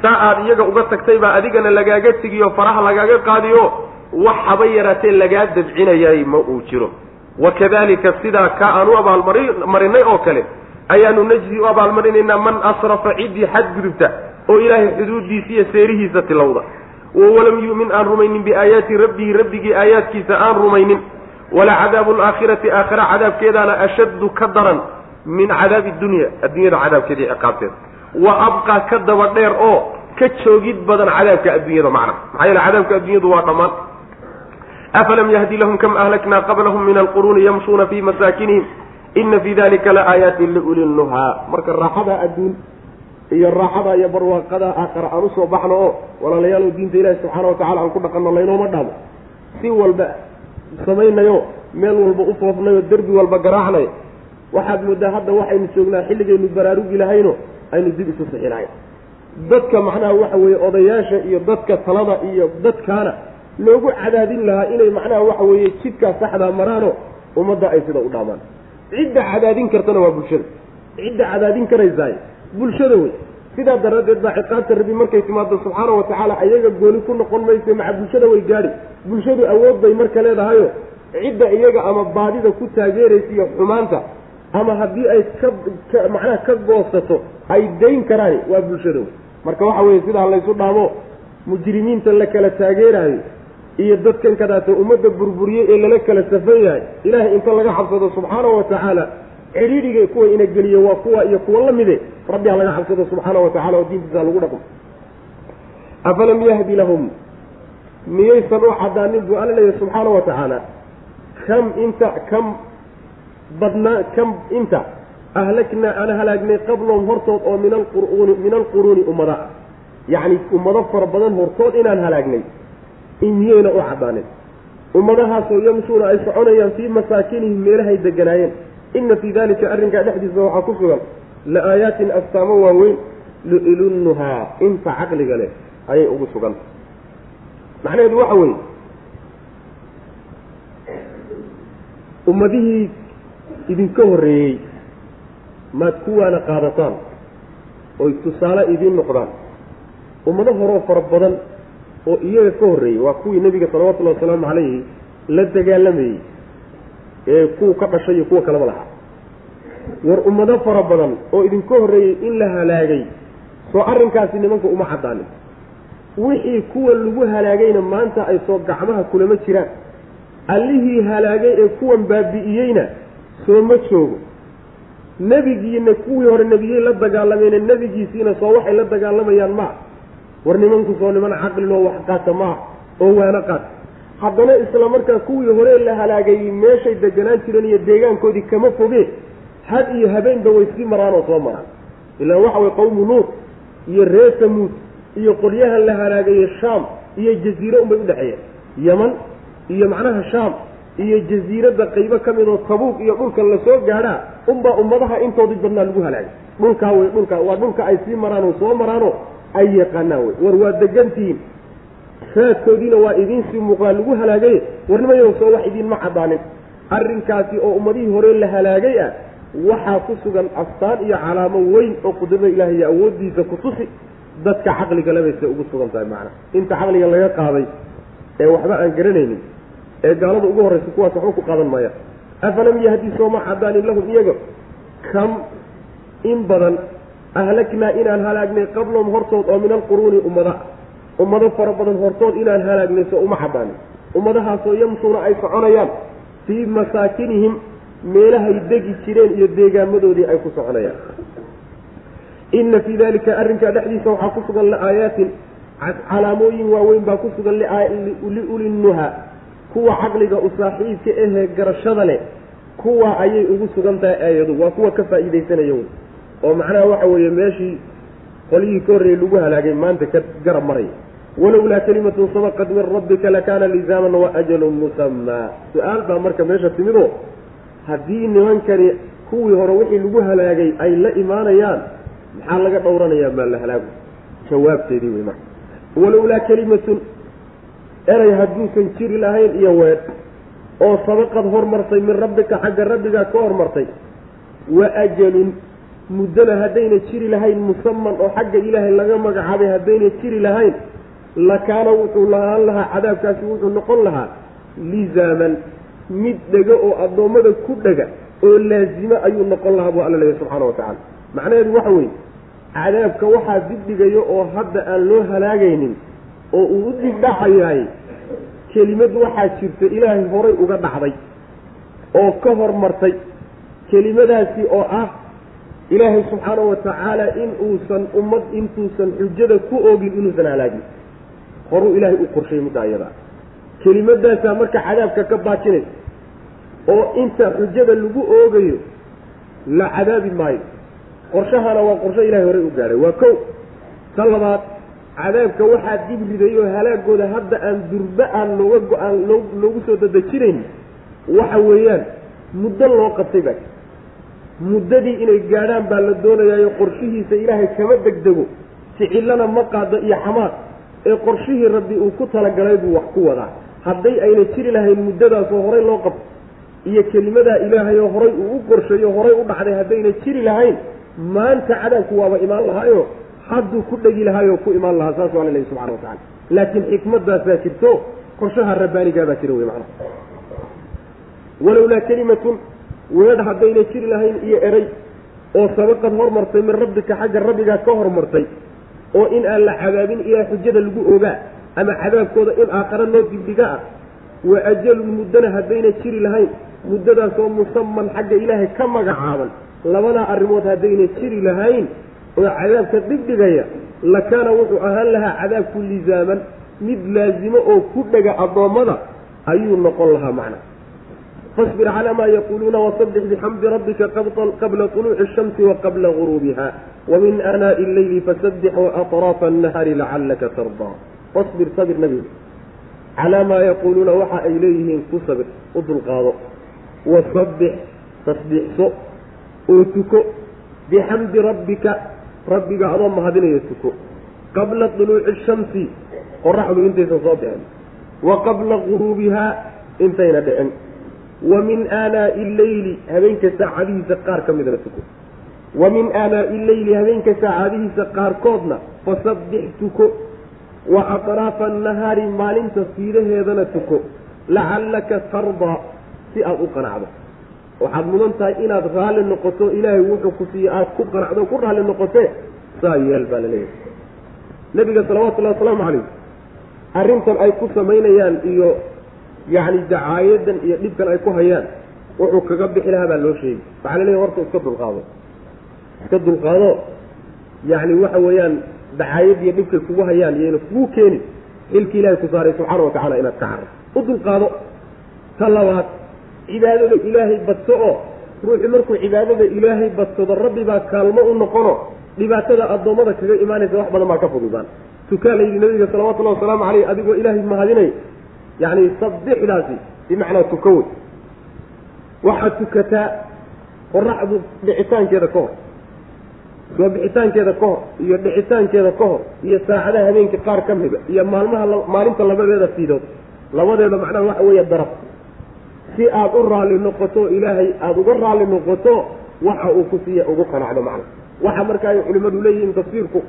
Speaker 2: Saa aad iyaga uga tagtay baa adigana lagaaga tegiyo faraha lagaaga qaadiyo wax haba yaraatee lagaa dabcinayay ma uu jiro. Wa kadalika sidaa ka aan u abaalmari marinay oo kale ayaanu najzi u abaalmarinaynaa man asrafa ciddii xadgudubta oo ilaahay xuduuddiisa iyo seerihiisa tilowda. Wawalam yu'min aan rumaynin biaayaati rabbihi rabbigii aayaadkiisa aan rumaynin wala cadaabu alaakhirati aakhira cadaabkeedaana ashaddu ka daran min cadaabi dunya addunyada cadaabkeeda iyo ciqaabteeda wa abqaa ka daba dheer oo ka joogid badan cadaabka adduunyada macna maxaa yeele cadaabka adduunyadu waa dhammaan afalam yahdi lahum kam ahlaknaa qablahum min alquruuni yamshuuna fii masaakinihim ina fii dalika la aayaatin liuli nuhaa marka raaxada adduun iyo raaxada iyo barwaaqada aakhara aan u soo baxno oo walaalayaalow diinta ilaahi subxaana wa tacala aan ku dhaqanno laynooma dhaamo si walba samaynayo meel walba u foofnayo derbi walba garaacnayo waxaad moodaa hadda waxaynu joognaa xilligaynu baraarugi lahayno aynu dib isu sixi lahayn dadka macnaha waxa weeye odayaasha iyo dadka talada iyo dadkaana loogu cadaadin lahaa inay macnaha waxa weeye jidkaa saxdaa maraano ummadda ay sida u dhaamaan. Cidda cadaadin kartana waa bulshada. Cidda cadaadin karaysaay bulshada wey sidaa daraaddeed baa ciqaabta rabbi markay timaado subxaana wa tacaala ayaga gooni ku noqon mayse maca bulshada way gaadhi. Bulshadu awood bay marka leedahayo cidda iyaga ama baadida ku taageeraysa iyo xumaanta ama haddii ay ka ka macnaha ka goosato ay dayn karaan waa bulshada marka waxa weeye sidaa laysu dhaamo mujrimiinta la kala taageeraayo iyo dadkan kadaata ummadda burburiyey ee lala kala safan yahay ilaahay inta laga cabsado subxaanahu wa tacaala cidhiidhiga kuwa ina geliye waa kuwa iyo kuwa la mide. Laga cabsado subxaanahu wa tacala oo diintiisa lagu dhaqmo afalam yahdi lahum? Miyaysan u cadaanin buu alla leeyahy subxaana wa tacaala kam inta kam badnaa kam inta ahlaknaa aan halaagnay qablahum hortood oo min alqur'uuni min alquruuni ummada. Ah yacni ummado fara badan hortood inaan halaagnay in miyayna u cadaanin ummadahaasoo yamshuuna ay soconayaan fii masaakinihim meelahay deganaayeen inna fii dalika arrinkaa dhexdiisa waxaa ku sugan la aayaatin astaamo waaweyn liilunnuhaa inta caqliga leh ayay ugu sugan macnaheedu waxa weeye ummadihii idinka horreeyey maad kuwaana qaadataan oy tusaale idiin noqdaan ummado horoo fara badan oo iyaga ka horreeyey waa kuwii nebiga salawatullahi wasalaamu calayhi la dagaalamayey ee kuwa ka dhashay iyo kuwa kaleba lahaa. War ummado fara badan oo idinka horreeyey in la halaagay soo arrinkaasi nimanka uma caddaanin. Wixii kuwa lagu halaagayna maanta ay soo gacmaha kulama jiraan. Allihii halaagay ee kuwan baabi'iyeyna soo ma joogo. Nebigiina kuwii hore nebiyey la dagaalameene nebigiisiina soo waxay la dagaalamayaan maa? War nimanku soo niman caqliloo wax qaata maa? Oo waana qaata haddana isla markaa kuwii hore la halaagayey meeshay deganaan jireen iyo deegaankoodii kama fogee had iyo habeenba way sii maraan oo soo maraan. Ilaa waxa way qawmu nuur iyo reer tamuud iyo qolyahan la halaagaye shaam iyo jaziire unbay udhexeeyeen yeman iyo macnaha shaam iyo jaziiradda qaybo ka mid oo tabuuq iyo dhulkan la soo gaadhaa unbaa ummadaha intoodii badnaa lagu halaagay. Dhulkaa wey dhulka waa dhulka ay sii maraan oo soo maraanoo ay yaqaanaan wey war waa degantihiin raadkoodiina waa idiinsii muuqdaa lagu halaagay war nimayow soo wax idiinma caddaanin arrinkaasi oo ummadihii hore la halaagay ah waxaa ku sugan astaan iyo calaamo weyn oo qudrada ilaahay iyo awooddiisa ku tusi dadka caqliga lebayse ugu sugan tahay macana inta caqliga laga qaaday ee waxba aan garanaynin ee gaalada ugu horraysa kuwaas waxba ku qaadan maaya afalam yahdi sooma cadaanin lahum iyaga? Kam in badan ahlaknaa inaan halaagnay qablahum hortood oo min alquruuni ummada ummado fara badan hortood inaan halaagnay soo uma cadaanin ummadahaasoo yamshuuna ay soconayaan. Fii masaakinihim meelahay degi jireen iyo deegaamadoodii ay ku soconayaan. Inna fii dalika arrinkaa dhexdiisa waxaa ku sugan laaayaatin calaamooyin waaweyn baa ku sugan liulinnuha kuwa caqliga u saaxiibka ahee garashada leh kuwa ayay ugu sugan tahay aayadu. Waa kuwa ka faa'iidaysanaya wey. Oo macnaha waxa weeye meeshii qolyihii ka horreeyey lagu halaagay maanta ka garab maraya walowlaa kalimatun sabaqat min rabbika lakaana lizaaman wa ajalun musamaa su'aal baa marka meesha timidoo haddii nimankani kuwii hore wixii lagu halaagay ay la imaanayaan maxaa laga dhowranayaa maa la halaagu? Jawaabteedii wey marka. Walowlaa kelimatun erey hadduusan jiri lahayn iyo weedh oo sabaqad hormartay min rabbika xagga rabbigaa ka hormartay wa ajalun muddana haddayna jiri lahayn musaman oo xagga ilaahay laga magacaabay haddayna jiri lahayn lakaana wuxuu lahaan lahaa cadaabkaasi wuxuu noqon lahaa lizaaman mid dhega oo addoommada ku dhega oo laazima ayuu noqon lahaa buu alla leeyahy subxaana wa tacala macnaheedu waxa weeye cadaabka waxaa dibdhigayo oo hadda aan loo halaagaynin oo uu u dibdhacayaay kelimad waxaa jirta ilaahay horay uga dhacday oo ka hormartay kelimadaasi oo ah ilaahay subxaana wa tacaala in uusan ummad intuusan xujada ku oogin inuusan halaagin horuu ilaahay u qorshay middaa iyadaa kelimadaasaa marka cadaabka ka baajinaysa oo inta xujada lagu oogayo la cadaabi maayo. Qorshahana waa qorsho ilahay horey u gaadhay waa kow ta labaad cadaabka waxaa dib riday oo halaagooda hadda aan durba aan looga go'aan loo loogu soo dadejinayn waxa weeyaan muddo loo qabtay baa muddadii inay gaadhaan baa la doonayaayo qorshihiisa ilaahay kama degdego ficillana ma qaado iyo xamaad ee qorshihii rabbi uu ku talagalay buu wax ku wadaa. Hadday ayna jiri lahayn muddadaasoo horey loo qabto iyo kelimadaa ilaahay oo horay uu u qorsheeyo horay u dhacday haddayna jiri lahayn maanta cadaabku waaba imaan lahaayo hadduu ku dhegi lahaayoo ku imaan lahaa saas waa la leeyahy subxana wa tacala laakiin xikmadaasaa jirto qorshaha rabbaanigaabaa jira wey macnaha. Walowlaa kelimatun weedh haddayna jiri lahayn iyo eray oo sabaqad hormartay min rabbika xagga rabbigaa ka hormartay oo in aan la cadaabin ilaa xujada lagu ogaa ama cadaabkooda in aakhare loo dibdhiga ah wa ajalun muddana haddayna jiri lahayn muddadaasoo musaman xagga ilaahay ka magacaaban. Labadaa arrimood haddayna jiri lahayn oo cadaabka dhigdhigaya lakaana wuxuu ahaan lahaa cadaabku lisaaman mid laazimo oo ku dhega addoommada ayuu noqon lahaa macna fasbir calaa maa yaquuluuna wasabix bixamdi rabbika qabla طuluuci الshamsi waqabla guruubiha wamin aanaaءi اlleyli fasabbix waaطraafa الnahaari lacalaka tardaa fasbir sabir nabiga calaa maa yaquuluuna waxa ay leeyihiin ku sabir u dulqaado wasabbix tasbiixso oo tuko bixamdi rabbika rabbiga adoo mahadinaya tuko qabla طuluuci الshamsi qoraxdu intaysan soo bixin wa qabla guruubihaa intayna dhicin wa min aanaa'i alleyli habeenka saacadihiisa qaar ka midana tuko. Wa min aanaa'i alleyli habeenka saacadihiisa qaarkoodna fasabbix tuko. Wa atraafa annahaari maalinta fiidaheedana tuko. Lacallaka tardaa si aada u qanacdo. Waxaad mudan tahay inaad raalli noqoto ilaahay wuxuu ku siiye aada ku qanacdo ku raalli noqotee saa yeel baa la leeyahay. Nabiga salawatullahi wasalaamu calayh arrintan ay ku samaynayaan iyo yacni dacaayadan iyo dhibkan ay ku hayaan wuxuu kaga bixi lahaa baa loo sheegi waxaa la leeyahy horta iska dulqaado. Iska dulqaado yacni waxa weeyaan dacaayad iyo dhibkay kugu hayaan iyayna kugu keeni xilki ilaahay ku saaray subxaana wa tacala inaad ka carro u dulqaado. Ta labaad cibaadada ilaahay badso oo ruuxu markuu cibaadada ilaahay badsado rabbi baa kaalmo u noqono dhibaatada addoommada kaga imaanaysa wax badan baa ka fududaan. Tukaa la yidhi nabiga salawatullahi wasalaamu caleyh adigoo ilaahay mahadinay yacni sabbixdaasi bimacnaa tuko wey waxaad tukataa qoraxdu dhicitaankeeda ka hor soo bixitaankeeda ka hor iyo dhicitaankeeda ka hor iyo saacadaha habeenka qaar ka mida iyo maalmaha maalinta labadeeda fiidood labadeeda macnaha waxa weeye darab si aada u raalli noqoto ilaahay aada uga raalli noqoto waxa uu ku siiya ugu qanacdo macna waxa marka ay culimmadu leeyihiin tafsiirku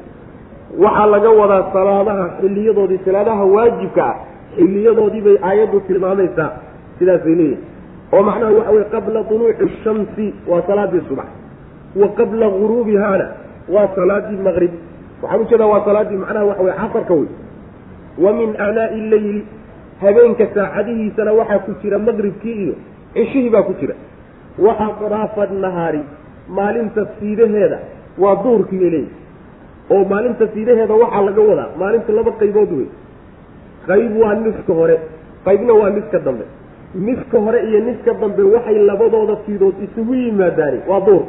Speaker 2: waxaa laga wadaa salaadaha xiliyadoodii salaadaha waajibka ah xiliyadoodii bay aayaddu tilmaamaysaa sidaasay leeyihiin oo macnaha waxa weye qabla tuluuci shamsi waa salaadii subax wa qabla guruubihaana waa salaadii maqrib. Waxaan u jeedaa waa salaadii macnaha waxa weye casarka wey wa min aanaa'i leyli habeenka saacadihiisana waxaa ku jira maqribkii iyo cishihii baa ku jira. Wa atraafa nahaari maalinta fiidaheeda waa duurkii bay leeyihi oo maalinta fiidaheeda waxaa laga wadaa maalinta laba qaybood wey qayb waa niska hore qaybna waa niska dambe. Niska hore iyo niska dambe waxay labadooda fiidood isugu yimaadaani waa duur.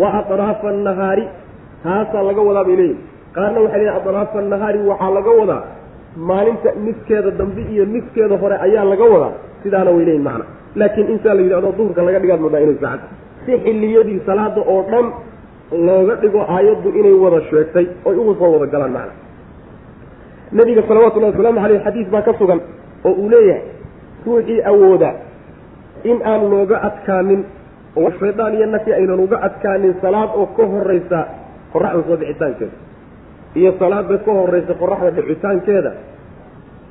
Speaker 2: Wa atraafa annahaari taasaa laga wadaa bay leeyihiin qaarna waxay leeyihiin atraafa annahaari waxaa laga wadaa maalinta niskeeda dambe iyo niskeeda hore ayaa laga wadaa. Sidaana way leeyihiin macna. Laakiin intaa la yidhahdo duhurka laga dhigaad moodaa inay saacad si xilliyadii salaada oo dhan looga dhigo aayaddu inay wada sheegtay oy ugu soo wada galaan macna nabiga salawatullahi wasalaamu caleyh xadiis baa ka sugan oo uu leeyahay ruuxii awooda in aan looga adkaanin oo shaydaan iyo nafi aynan uga adkaanin salaad oo ka horeysa qoraxda soo bixitaankeeda iyo salaada ka horeysa qoraxda dhicitaankeeda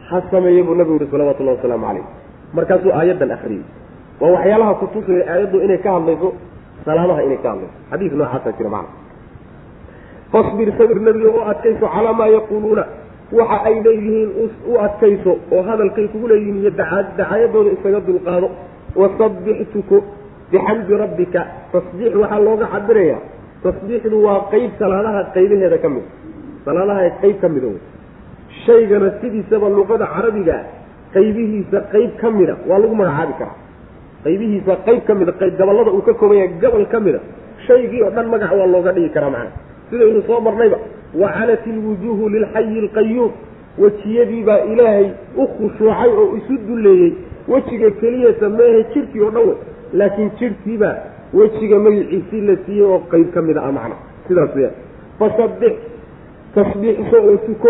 Speaker 2: ha sameeya buu nabigu yihi salawatullahi wasalaamu caleyh markaasuu aayaddan akriyey waa waxyaalaha kutusaya aayaddu inay ka hadlayso salaadaha inay ka hadlayso. Xadiis noocaasa jira macna fasbir sabir nebiga u adkayso calaa maa yaquuluuna waxa ay leeyihiin u adkayso oo hadalkay kugu leeyihiin iyo dacaayadooda isaga dulqaado. Wasabbix tuko bixamdi rabbika. Tasbiix waxaa looga cabirayaa tasbiixdu waa qeyb salaadaha qaybaheeda ka mid. Salaadaha qeyb ka mida shaygana sidiisaba luqada carabiga qaybihiisa qeyb ka mida waa lagu magacaabi karaa. Qaybihiisa qeyb ka mida qayb gabollada uu ka kooban yahay gobol ka mida shaygii oo dhan magac waa looga dhigi karaa macna sidaynu soo marnayba wacanat ilwujuuhu lilxayi alqayuum wejiyadii baa ilaahay u khushuucay oo isu dulleeyey wejiga keliyasa meehe jidhkii oo dhan wey. Laakiin jidhkiibaa wejiga magiciisii la siiyey oo qeyb ka mid a macna sidaas weya fasabbix tasbiixso oo tuko.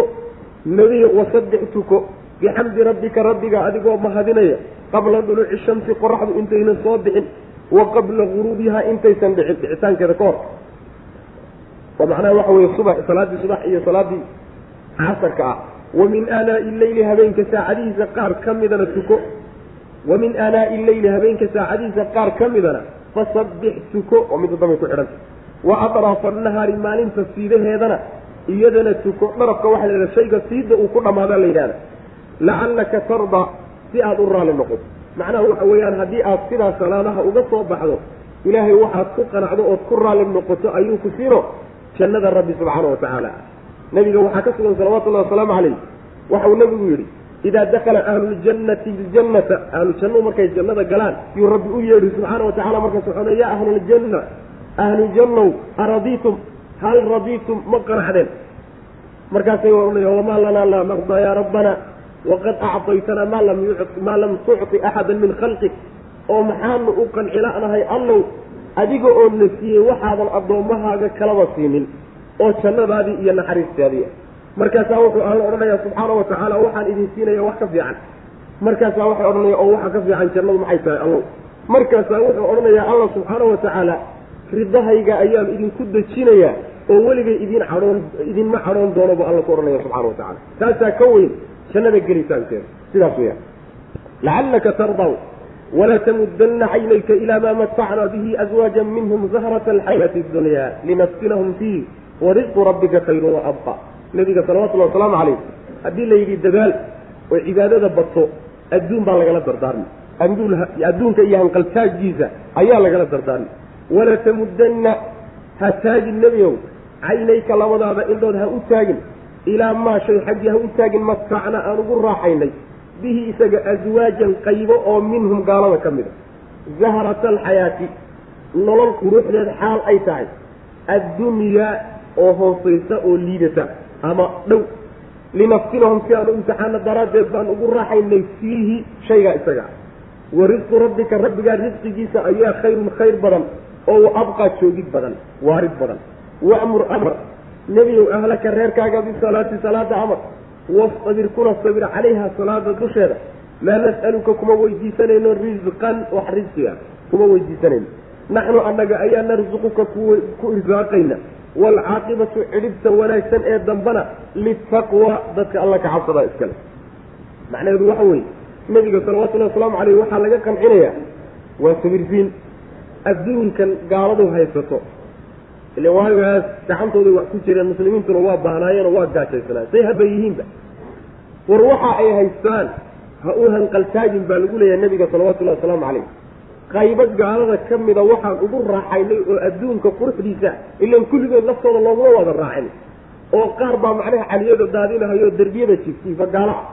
Speaker 2: Nebiga wasabbix tuko. Bixamdi rabbika rabbiga adigoo mahadinaya qabla duluuci shamsi qoraxdu intaynan soo bixin wa qabla guruubihaa intaysan dhicin dhicitaankeeda ka hor oo macnaha waxa weeye subax salaaddii subax iyo salaaddii casarka ah. Wa min aanaa'i illeyli habeenka saacadihiisa qaar ka midana tuko. Wa min aanaa'i illeyli habeenka saacadihiisa qaar ka midana fasabbix tuko. Oo midda dambay ku xidhanta wa atraafa annahaari maalinta siidaheedana iyadana tuko. Dharabka waxaa la yidhahda shayga siida uu ku dhammaadaa la yidhahda. Lacallaka tarda si aada u raalli noqoto. Macnaha waxa weeyaan haddii aad sidaa salaadaha uga soo baxdo ilaahay waxaad ku qanacdo ood ku raalli noqoto ayuu ku siino jannada rabbi subxaana wa tacaala. Nabiga waxaa ka sugan salawatullahi wasalaamu calayh. Waxa uu nabigu yidhi idaa dakala ahluljannati ljannata ahlu jannuhu markay jannada galaan yuu rabbi u yeedhi subxaana wa tacala markaas wuxuu ya ahluljanna ahlu jannow aradiitum hal radiitum ma qanacdeen markaasay wamaa lanaa laa nardaa yaa rabbana waqad actaytanaa maa lam tucti axada min khalqik. Oo maxaanu u qancilanahay allow adiga oo na siiyey waxaadan addoommahaaga kalaba siinin oo jannadaadii iyo naxariistaadii markaasaa wuxuu alla odhanayaa subxaana wa tacaala waxaan idin siinaya wax ka fiican. Markaasaa waxay odhanaya oo waxa ka fiican jannadu maxay tahay allow markaasaa wuxuu odhanayaa alla subxaana wa tacaala ridahayga ayaan idinku dejinayaa oo weligay idin cadhoon idinma cadhoon doono bu alla ku odhanaya subxana wa tacala taasaa ka weyn jannada gelitaankeeda sidaas weyaan lacallaka tardaw walaa tamudana caynayka ilaa maa matacna bihi azwaaja minhum zahrata alxayaati dunya linafsinahum fiih warisqu rabbika khayru wa abqa nabiga salawatullahi wasalaamu calayh haddii la yidhi dadaal oo cibaadada bato adduun baa lagala dardaarmay adduunka iyo hanqaltaagiisa ayaa lagala dardaarmay walaa tamudanna ha taagin nebiow caynayka labadaada indhood ha u taagin ilaa maa shay xaggii ha u taagin matacna aan ugu raaxaynay bihi isaga aswaajan qaybo oo minhum gaalada ka mid a. Alxayaati nolol quruxdeed xaal ay tahay. Addunyaa oo hoosaysa oo liidata ama dhow. Linafsinahum si aan u imtixaano daraaddeed baan ugu raaxaynay fiihi shaygaa isaga. Wa risqu rabbika rabbigaa risqigiisa ayaa khayrun khayr badan oo wa abqaa joogid badan waarid badan. Wamur amr nebiyow ahlaka reerkaaga bisalaati salaada amar wastabir kuna sabir calayha salaada dusheeda maa nas'aluka kuma weydiisanayno risqan wax risqiga kuma weydiisanayno naxnu annaga ayaa narsuquka ku irsaaqayna waalcaaqibatu cidhibta wanaagsan ee dambana litaqwa dadka alla ka cabsadaa iskale macnaheedu waxa weeye nebiga salawatullahi wasalaamu caleyh waxaa laga qancinayaa waa sabirsiin adduunkan gaaladu haysato ile waagaas gacantooday wax ku jireen muslimiintuna waa baahnaayeen oo waa gaajaysanaayen say haba yihiinba. War waxa ay haystaan ha u hanqaltaagin baa lagu leeyahay nebiga salawatullahi wasalaamu calayh qaybo gaalada ka mida waxaan ugu raaxaynay oo adduunka quruxdiisa ilan kulligood laftooda looguma wada raacin. Oo qaar baa macnaha caliyada daadinahayo derbiyada jiftiifa gaalaha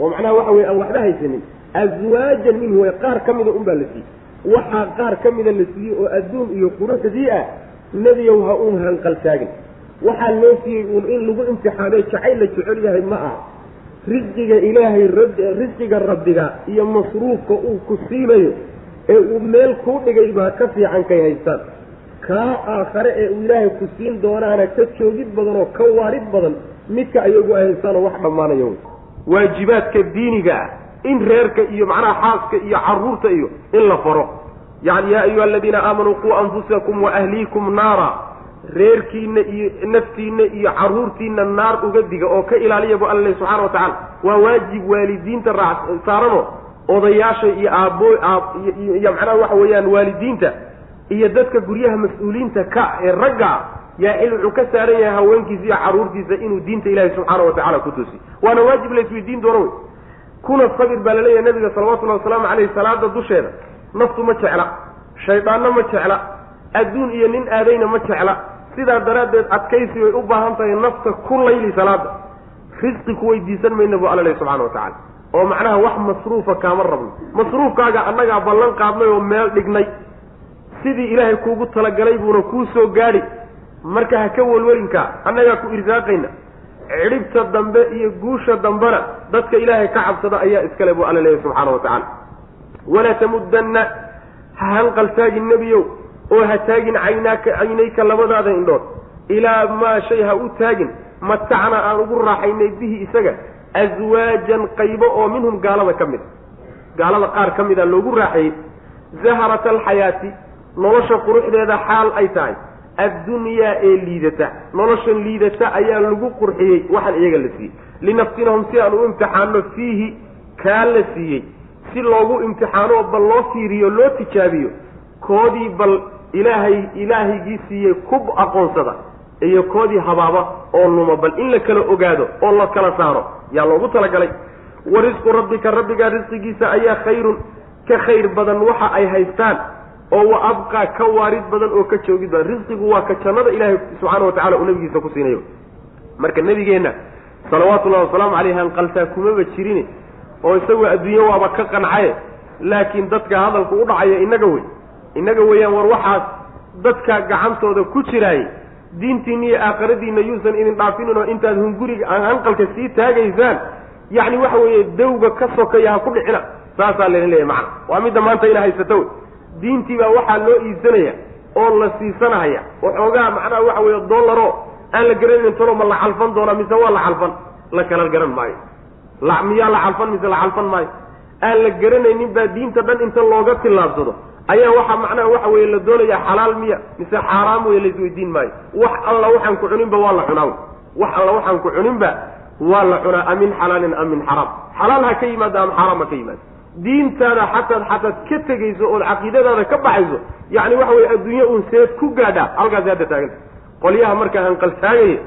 Speaker 2: oo macnaha waxa weye aan waxba haysanin. Aswaajan minhu qaar ka mida unbaa la siiyey. Waxaa qaar ka mida la siiyey oo adduun iyo quruxdii ah nebiyow ha uun hanqaltaagin waxaa loo siiyey uun in lagu imtixaamay jacayl la jecel yahay ma aha. Risqiga ilaahay risqiga rabbiga iyo masruufka uu ku siinayo ee uu meel kuu dhigay baa ka fiican kay haystaan. Kaa aakhare ee uu ilaahay ku siin doonaana ka joogid badan oo ka waarid badan midka ayagu ay haystaanoo wax dhammaanaya wey. Waajibaadka diiniga ah in reerka iyo macnaha xaaska iyo carruurta iyo in la faro yacni yaa ayuha aladiina aamanuu quu anfusakum wa ahliikum naara. Reerkiina iyo naftiina iyo carruurtiina naar uga diga oo ka ilaaliya bu alla subxana wa tacala waa waajib waalidiinta raac saarano odayaasha iyo aabbo iyo macnaha waxa weeyaan waalidiinta iyo dadka guryaha mas'uuliyiinta ka ee ragga yaa xil wuxuu ka saaran yahay haweenkiisa iyo carruurtiisa inuu diinta ilaahi subxaana wa tacala ku toosiy waana waajib laysweydiin doono wey. Kuna sabir baa la leeyahay nabiga salawatullahi wasalaamu caleyh salaada dusheeda naftu ma jecla shaydaanna ma jecla adduun iyo nin aadayna ma jecla. Sidaa daraaddeed adkaysi way u baahan tahay nafta ku layli salaada risqi ku weydiisan mayna bu alla leh subxana wa tacala oo macnaha wax masruufa kaama rabno. Masruufkaaga annagaa ballan qaadnay oo meel dhignay. Sidii ilaahay kuugu talagalay buuna kuu soo gaadhi. Marka ha ka welwelinkaa annagaa ku irsaaqayna. Cidhibta dambe iyo guusha dambena dadka ilaahay ka cabsada ayaa iskale buu alla leeyahy subxaana wa tacaala walaa tamudanna ha hanqaltaagin nebiyow. Oo ha taagin caynaaka caynayka labadaada indhood. Ilaa maa shay ha u taagin. Matacna aan ugu raaxaynay bihi isaga. Aswaajan qaybo oo minhum gaalada ka mid. Gaalada qaar ka mida loogu raaxeeyey zahrata alxayaati. Nolosha quruxdeeda xaal ay tahay. Addunyaa ee liidata. Noloshan liidata ayaa lagu qurxiyey. Waxaan iyaga la siiyey. Linafsinahum si aan u imtixaano fiihi. Kaa la siiyey si loogu imtixaano bal loo fiiriyo loo tijaabiyo koodii bal ilaahay ilaahaygii siiyey ku aqoonsada iyo koodii habaaba oo luma bal in la kala ogaado oo la kala saaro yaa loogu talagalay. Wa risqu rabbika rabbigaa risqigiisa ayaa khayrun ka khayr badan waxa ay haystaan oo wa abqaa ka waarid badan oo ka joogid badan. Risqigu waa ka jannada ilaahay subxaana wa tacala uu nabigiisa ku siinayo. Marka nebigeenna salawaatullahi wasalaamu caleyh hanqaltaa kumaba jirin oo isagoo adduunye waaba ka qancaye laakiin dadka hadalku u dhacaya innaga wey. Innaga weeyaan war waxaas dadka gacantooda ku jiraayey diintiinna iyo aakhiradiinna yuusan idin dhaafinin oo intaad hunguriga hanqalka sii taagaysaan yacni waxa weeye dawga ka sokaya ha ku dhicina saasaa laydin leeyahy macana waa midda maanta ina haysato wey. Diintii baa waxaa loo iibsanaya oo la siisanahaya waxoogaa macnaha waxa weeye dollaro aan la garanaynin talo ma la calfan doonaa mise waa la calfan la kala garan maayo miyaa la calfan mise la calfan maayo? Aan la garanaynin baa diinta dhan inta looga tillaabsado ayaa waxaa macnaha waxa weeye la doonayaa xalaal miya mise xaaraam wey laisweydiin maayo. Wax alla waxaan ku cuninba waa la cunaa. Wax alla waxaan ku cuninba waa la cunaa. Amin xalaalin am min xaraam. Xalaal ha ka yimaado ama xaaraam ha ka yimaado. Diintaada xataad xataad ka tegayso ood caqiidadaada ka baxayso yacni waxa weye adduunye uun seed ku gaadhaa halkaasi hadda taaganta qolyaha markaa hanqaltaagaya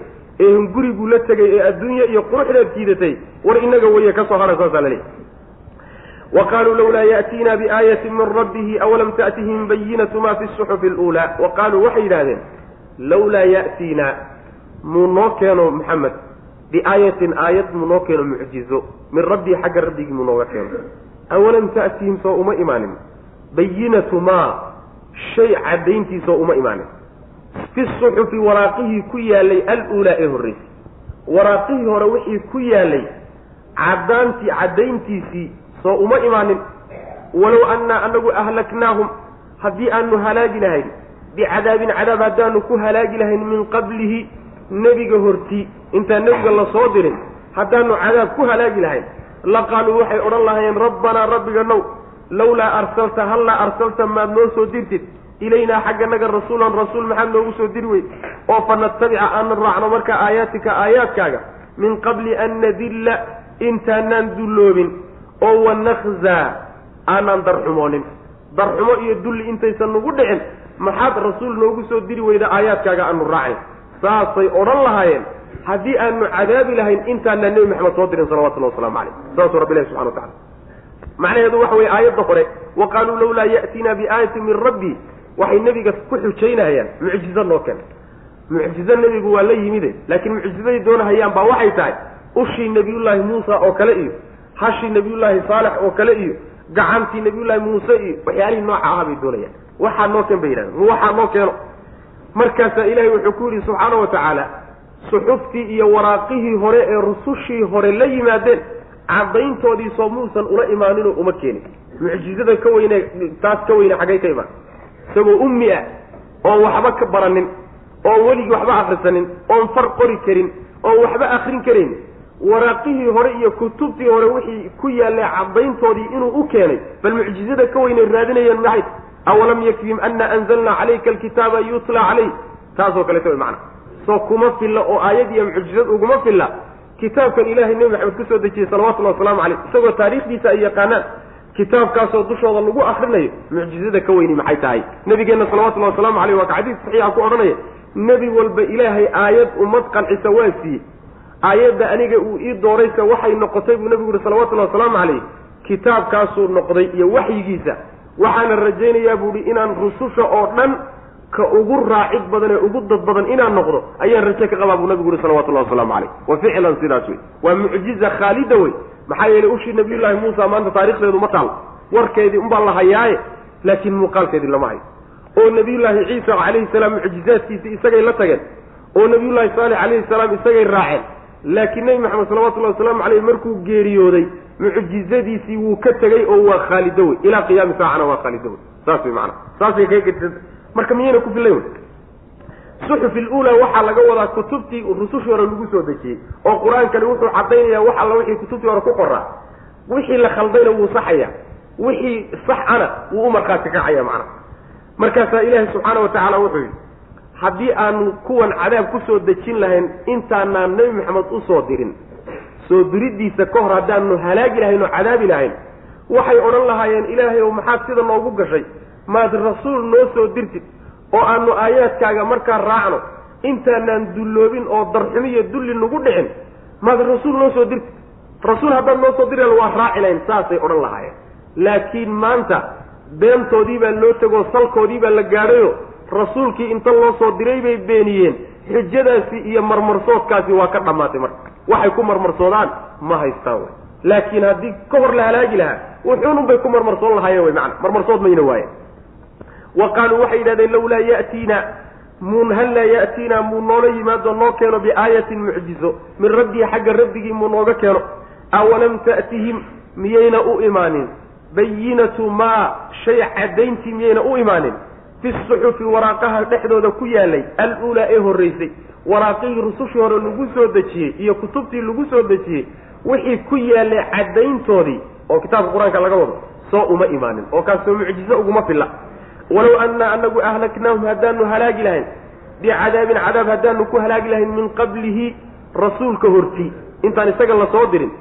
Speaker 2: ee hunguriguu la tegay ee adduunye iyo quruxdeed jiidatay war inaga weye ka soo hadha saasaa wa qaluu lawlaa ya'tiina biaayatin min rabbihi awalam ta'tihim bayinatu ma fi suxufi luulaa wa qaaluu waxay yidhahdeen lawlaa ya'tiina muu noo keeno maxamed biaayatin aayad muu noo keeno mucjizo. Min rabbii xagga rabbigii muu nooga keeno. Awalam ta'tihim soo uma imaanin. Bayinatu maa shay caddayntiisoo uma imaanin. Fi suxufi waraaqihii ku yaalay aluulaa ee horreysay. Waraaqihii hore wixii ku yaalay caddaantii caddayntiisii soo uma imaanin. Walow annaa anagu ahlaknaahum haddii aanu halaagi lahayn bicadaabin cadaab haddaanu ku halaagi lahayn min qablihi nebiga hortii intaan nebiga la soo dirin haddaanu cadaab ku halaagi lahayn laqaaluu waxay odhan lahaayeen rabbanaa rabbiga now lawlaa arsalta hallaa arsalta maad noo soo dirtid? Ilaynaa xagganaga rasuulan rasuul maxaad noogu soo diri wey oo fa natabica aanan raacno marka aayaatika aayaadkaaga min qabli an nadilla intaanaan dulloobin oo wanakzaa aanaan darxumoonin. Darxumo iyo dulli intaysan nagu dhicin maxaad rasuul noogu soo diri weyda aayaadkaaga aanu raacayn saasay odhan lahaayeen haddii aanu cadaabi lahayn intaanaan nebi maxamed soo dirin salawatullahi waslamu caleyh saasuu rabbi ilahi subxana wa tacala macnaheedu waxa weye aayadda hore wa qaaluu lawlaa ya'tiina biaayatin min rabbi waxay nebiga ku xujaynayaan mucjizo noo keen mucjizo nebigu waa la yimide laakiin mucjizaday doonahayaan baa waxay tahay ushii nebiyullaahi muusa oo kale iyo hashii nebiyullaahi saalex oo kale iyo gacantii nebiyullaahi muuse iyo waxyaalihii nooca ahaa bay doonayaan waxaa noo keen bay yidhahdeen. Waxaa noo keeno. Markaasaa ilaahay wuxuu ku yidhi subxaana wa tacaala suxuftii iyo waraaqihii hore ee rusushii hore la yimaadeen caddayntoodii soo muusan ula imaaninoo uma keenin. Mucjizada ka weyne taas ka weyne xaggay ka imaan isagoo ummi ah oon waxba ka baranin oon weligii waxba akrisanin oon far qori karin oon waxba akrin karayn waraaqihii hore iyo kutubtii hore wixii ku yaallay caddayntoodii inuu u keenay bal mucjizada ka weynay raadinayeen maxay awalam yakfihim ana anzalnaa calayka alkitaaba yutla calayh. Taasoo kaleeto way macana soo kuma filla oo aayad iyo mucjizad uguma filla. Kitaabkan ilaahay nebi maxamed ku soo dejiyey salawatullahi wasalaamu caleyh isagoo taariikhdiisa ay yaqaanaan kitaabkaasoo dushooda lagu akrinayo mucjizada ka weyni maxay tahay? Nabigeenna salawatullahi wasalaamu caleyh waa ka xadiis saxiixa ku odhanaya nebi walba ilaahay aayad ummad qancisa waa siiyey aayadda aniga uu ii dooraysa waxay noqotay buu nebigu yihi salawatullahi wasalaamu caleyh kitaabkaasuu noqday iyo waxyigiisa. Waxaana rajaynayaa buuhi inaan rususha oo dhan ka ugu raacid badan ee ugu dad badan inaan noqdo ayaan raje ka qabaa buu nabigu yihi salawatullahi wasalaamu caleyh wa ficlan sidaas wey waa mucjiza khaalida wey maxaa yeelay ushii nabiyullaahi muusa maanta taarikhdeedu ma taal. Warkeedii unbaa la hayaaye laakiin muuqaalkeedii lama hayo. Oo nabiyullaahi ciisa calayhi salaam mucjizaadkiisii isagay la tageen. Oo nabiyullaahi saalix calayhi salaam isagay raaceen laakiin nebi maxamed salawatullahi wasalaamu caleyh markuu geeriyooday mucjizadiisii wuu ka tegey oo waa khaalido wey ilaa qiyaami saacana waa khaalido wey saas wey maanaa saasay kaga marka miyayna ku wey suxufi luulaa waxaa laga wadaa kutubtii rusushii hore lagu soo dejiyey oo qur'aankani wuxuu caddaynaya wax alla wixii kutubtii hore ku qoraa. Wixii la khaldayna wuu saxaya wixii sax ana wuu u markhaati kacaya macnaha markaasaa ilaahi subxaana wa tacaala wuxuu yidhi haddii aanu kuwan cadaab ku soo dejin lahayn intaanaan nebi maxamed u soo dirin. Soo diriddiisa ka hor haddaanu halaagi lahayn oo cadaabi lahayn. Waxay odhan lahaayeen ilaahay ow maxaad sida noogu gashay? Maad rasuul noo soo dirtid oo aanu aayaadkaaga markaa raacno. Intaanaan dulloobin oo darxumi iyo dulli nagu dhicin maad rasuul noo soo dirti rasuul haddaad noo soo diri waa raaci lahayn saasay odhan lahaayeen. Laakiin maanta beentoodii baa loo tegoo salkoodii baa la gaadhayo rasuulkii inta loo soo diray bay beeniyeen. Xujadaasi iyo marmarsoodkaasi waa ka dhammaatay marka. Waxay ku marmarsoodaan ma haystaan wey laakiin haddii ka hor la halaagi lahaa wuxuunun bay ku marmarsoon lahaayeen wey macana marmarsood mayna waayen wa qaaluu waxay yidhahdeen lawlaa ya'tiina mun hallaa ya'tiina muu noola yimaado noo keeno biaayatin mucjizo. Min rabbii xagga rabbigii muu nooga keeno. Awalam ta'tihim miyayna u imaanin? Bayinatu maa shay caddayntii miyayna u imaanin fi suxufi waraaqaha dhexdooda ku yaalay al-uulaa ee horraysay waraaqihii rusushii hore lagu soo dejiyey iyo kutubtii lagu soo dejiyey wixii ku yaallay caddayntoodii oo kitaabka qur'aanka laga wado soo uma imaanin oo kaasoo mucjizo uguma filla. Walow annaa anagu ahlaknaahum haddaanu halaagi lahayn bicadaabin cadaab haddaanu ku halaagi lahayn min qablihi rasuulka hortii. Intaan isaga la soo dirin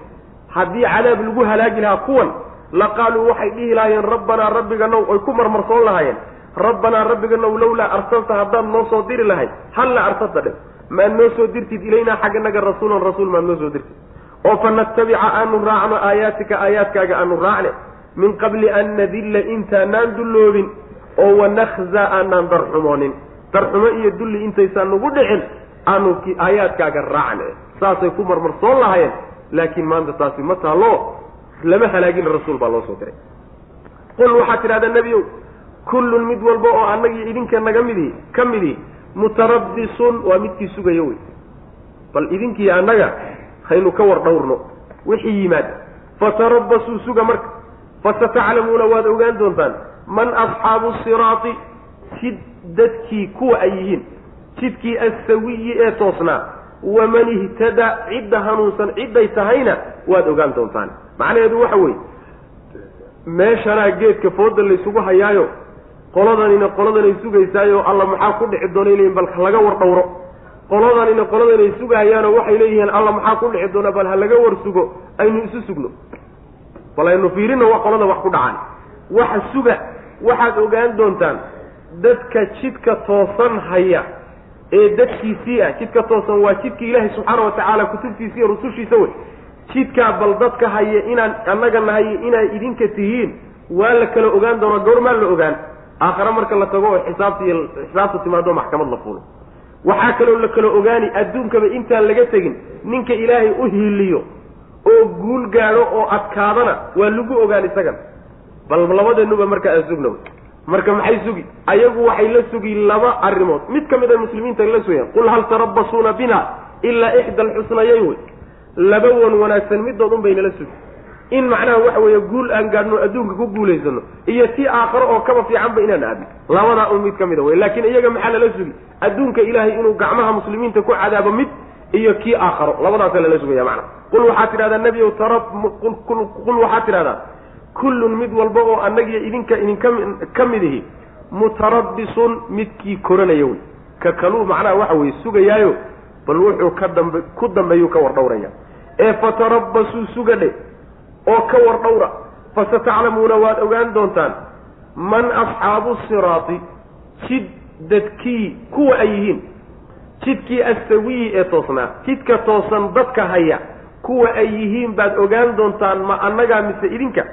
Speaker 2: haddii cadaab lagu halaagi lahaa kuwan la qaaluu waxay dhihi lahaayeen rabbanaa rabbiganow oy ku marmarsoon lahaayeen rabbanaa rabbiganow lawlaa arsalta haddaad noo soo diri lahayd halla arsalta dhe maad noo soo dirtid ilaynaa xagganaga rasuulan rasuul maad noo soo dirtid. Oo fa nattabica aanu raacno aayaatika aayaadkaaga aanu raacne min qabli an nadilla intaanaan dulloobin oo wanakza aanaan darxumoonin. Darxumo iyo dulli intaysaan nagu dhicin aanu aayaadkaaga raacne. Saasay ku marmarsoon lahaayeen laakiin maanta taasi ma taallo. Lama halaagin rasuul baa loo soo diray. Qul waxaad tidhahdaa nebiyow kullun mid walba oo annagii idinka naga midi ka midi mutarabbisun waa midkii sugaya wey. Bal idinkii annaga haynu ka war dhawrno wixii yimaad fatarabbasuu suga marka fasataclamuuna waad ogaan doontaan man asxaabu siraati jid dadkii kuwa ay yihiin jidkii assawiyi ee toosnaa waman ihtadaa cidda hanuunsan cidday tahayna waad ogaan doontaan. Macnaheedu waxa weeye meeshanaa geedka fooda laysugu hayaayo qoladanina qoladanay sugaysaayo alla maxaa ku dhici doona leyihin bal laga war dhawro qoladanina qoladanay sugahayaanoo waxay leeyihiin alla maxaa ku dhici doona bal ha laga war sugo aynu isu sugno. Bal aynu fiirino wa qolada wax ku dhacaan. Waxa suga waxaad ogaan doontaan dadka jidka toosan haya ee dadkiisii ah jidka toosan waa jidka ilaahay subxaana watacaala kutubtiisa iyo rusushiisa wey. Jidkaa bal dadka haya inaan annaga nahay inay idinka tihiin waa la kala ogaan doonaa goormaa la ogaan aakhare marka la tago oo xisaabta iyo xisaabta timaado maxkamad la fuulo waxaa kaloo la kala ogaani adduunkaba intaan laga tegin ninka ilaahay u hiiliyo oo guul gaadho oo adkaadana waa lagu ogaan isagan. Bal labadeennuba marka aan sugna marka maxay sugi? Ayagu waxay la sugi laba arrimood. Mid ka mid a muslimiinta la sugayaan qul hal tarabbasuuna bina ilaa ixda alxusnayeyn wey laba wan wanaagsan midood un baynala sugi in macnaha waxa weeye guul aan gaadhno adduunka ku guulaysano iyo tii aakharo oo kaba fiicanba inaan aadno labadaa un mid ka mid a wey laakiin iyaga maxaa lala sugi adduunka ilaahay inuu gacmaha muslimiinta ku cadaabo mid iyo kii aakharo. Labadaasa lala sugaya macnaha. Qul waxaad tidhahdaa nebiyow tara qul waxaad tidhahdaa kullun mid walba oo annagiyo idinka idinka ka mid ihi mutarabbisun midkii koranaya wey ka kaluu macnaha waxa weye sugayaayo bal wuxuu ka dambe ku dambeeyuu ka war dhawraya ee fatarabbasuu sugadhe oo ka war dhawra fasataclamuuna waad ogaan doontaan man asxaabu siraati jid dadkii kuwa ay yihiin jidkii asawiyi ee toosnaa jidka toosan dadka haya kuwa ay yihiin baad ogaan doontaan ma annagaa mise idinka?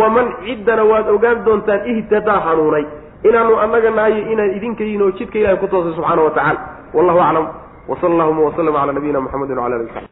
Speaker 2: Waman ciddana waad ogaan doontaan ihtadaa hanuunay. Inaanu annaga nahayo inaan idinka yihiin oo jidka ilahay ku toosay subxaana wa tacala wallahu aclam. Wsala allahuma waslama cala nabiyina muxamedin wala ali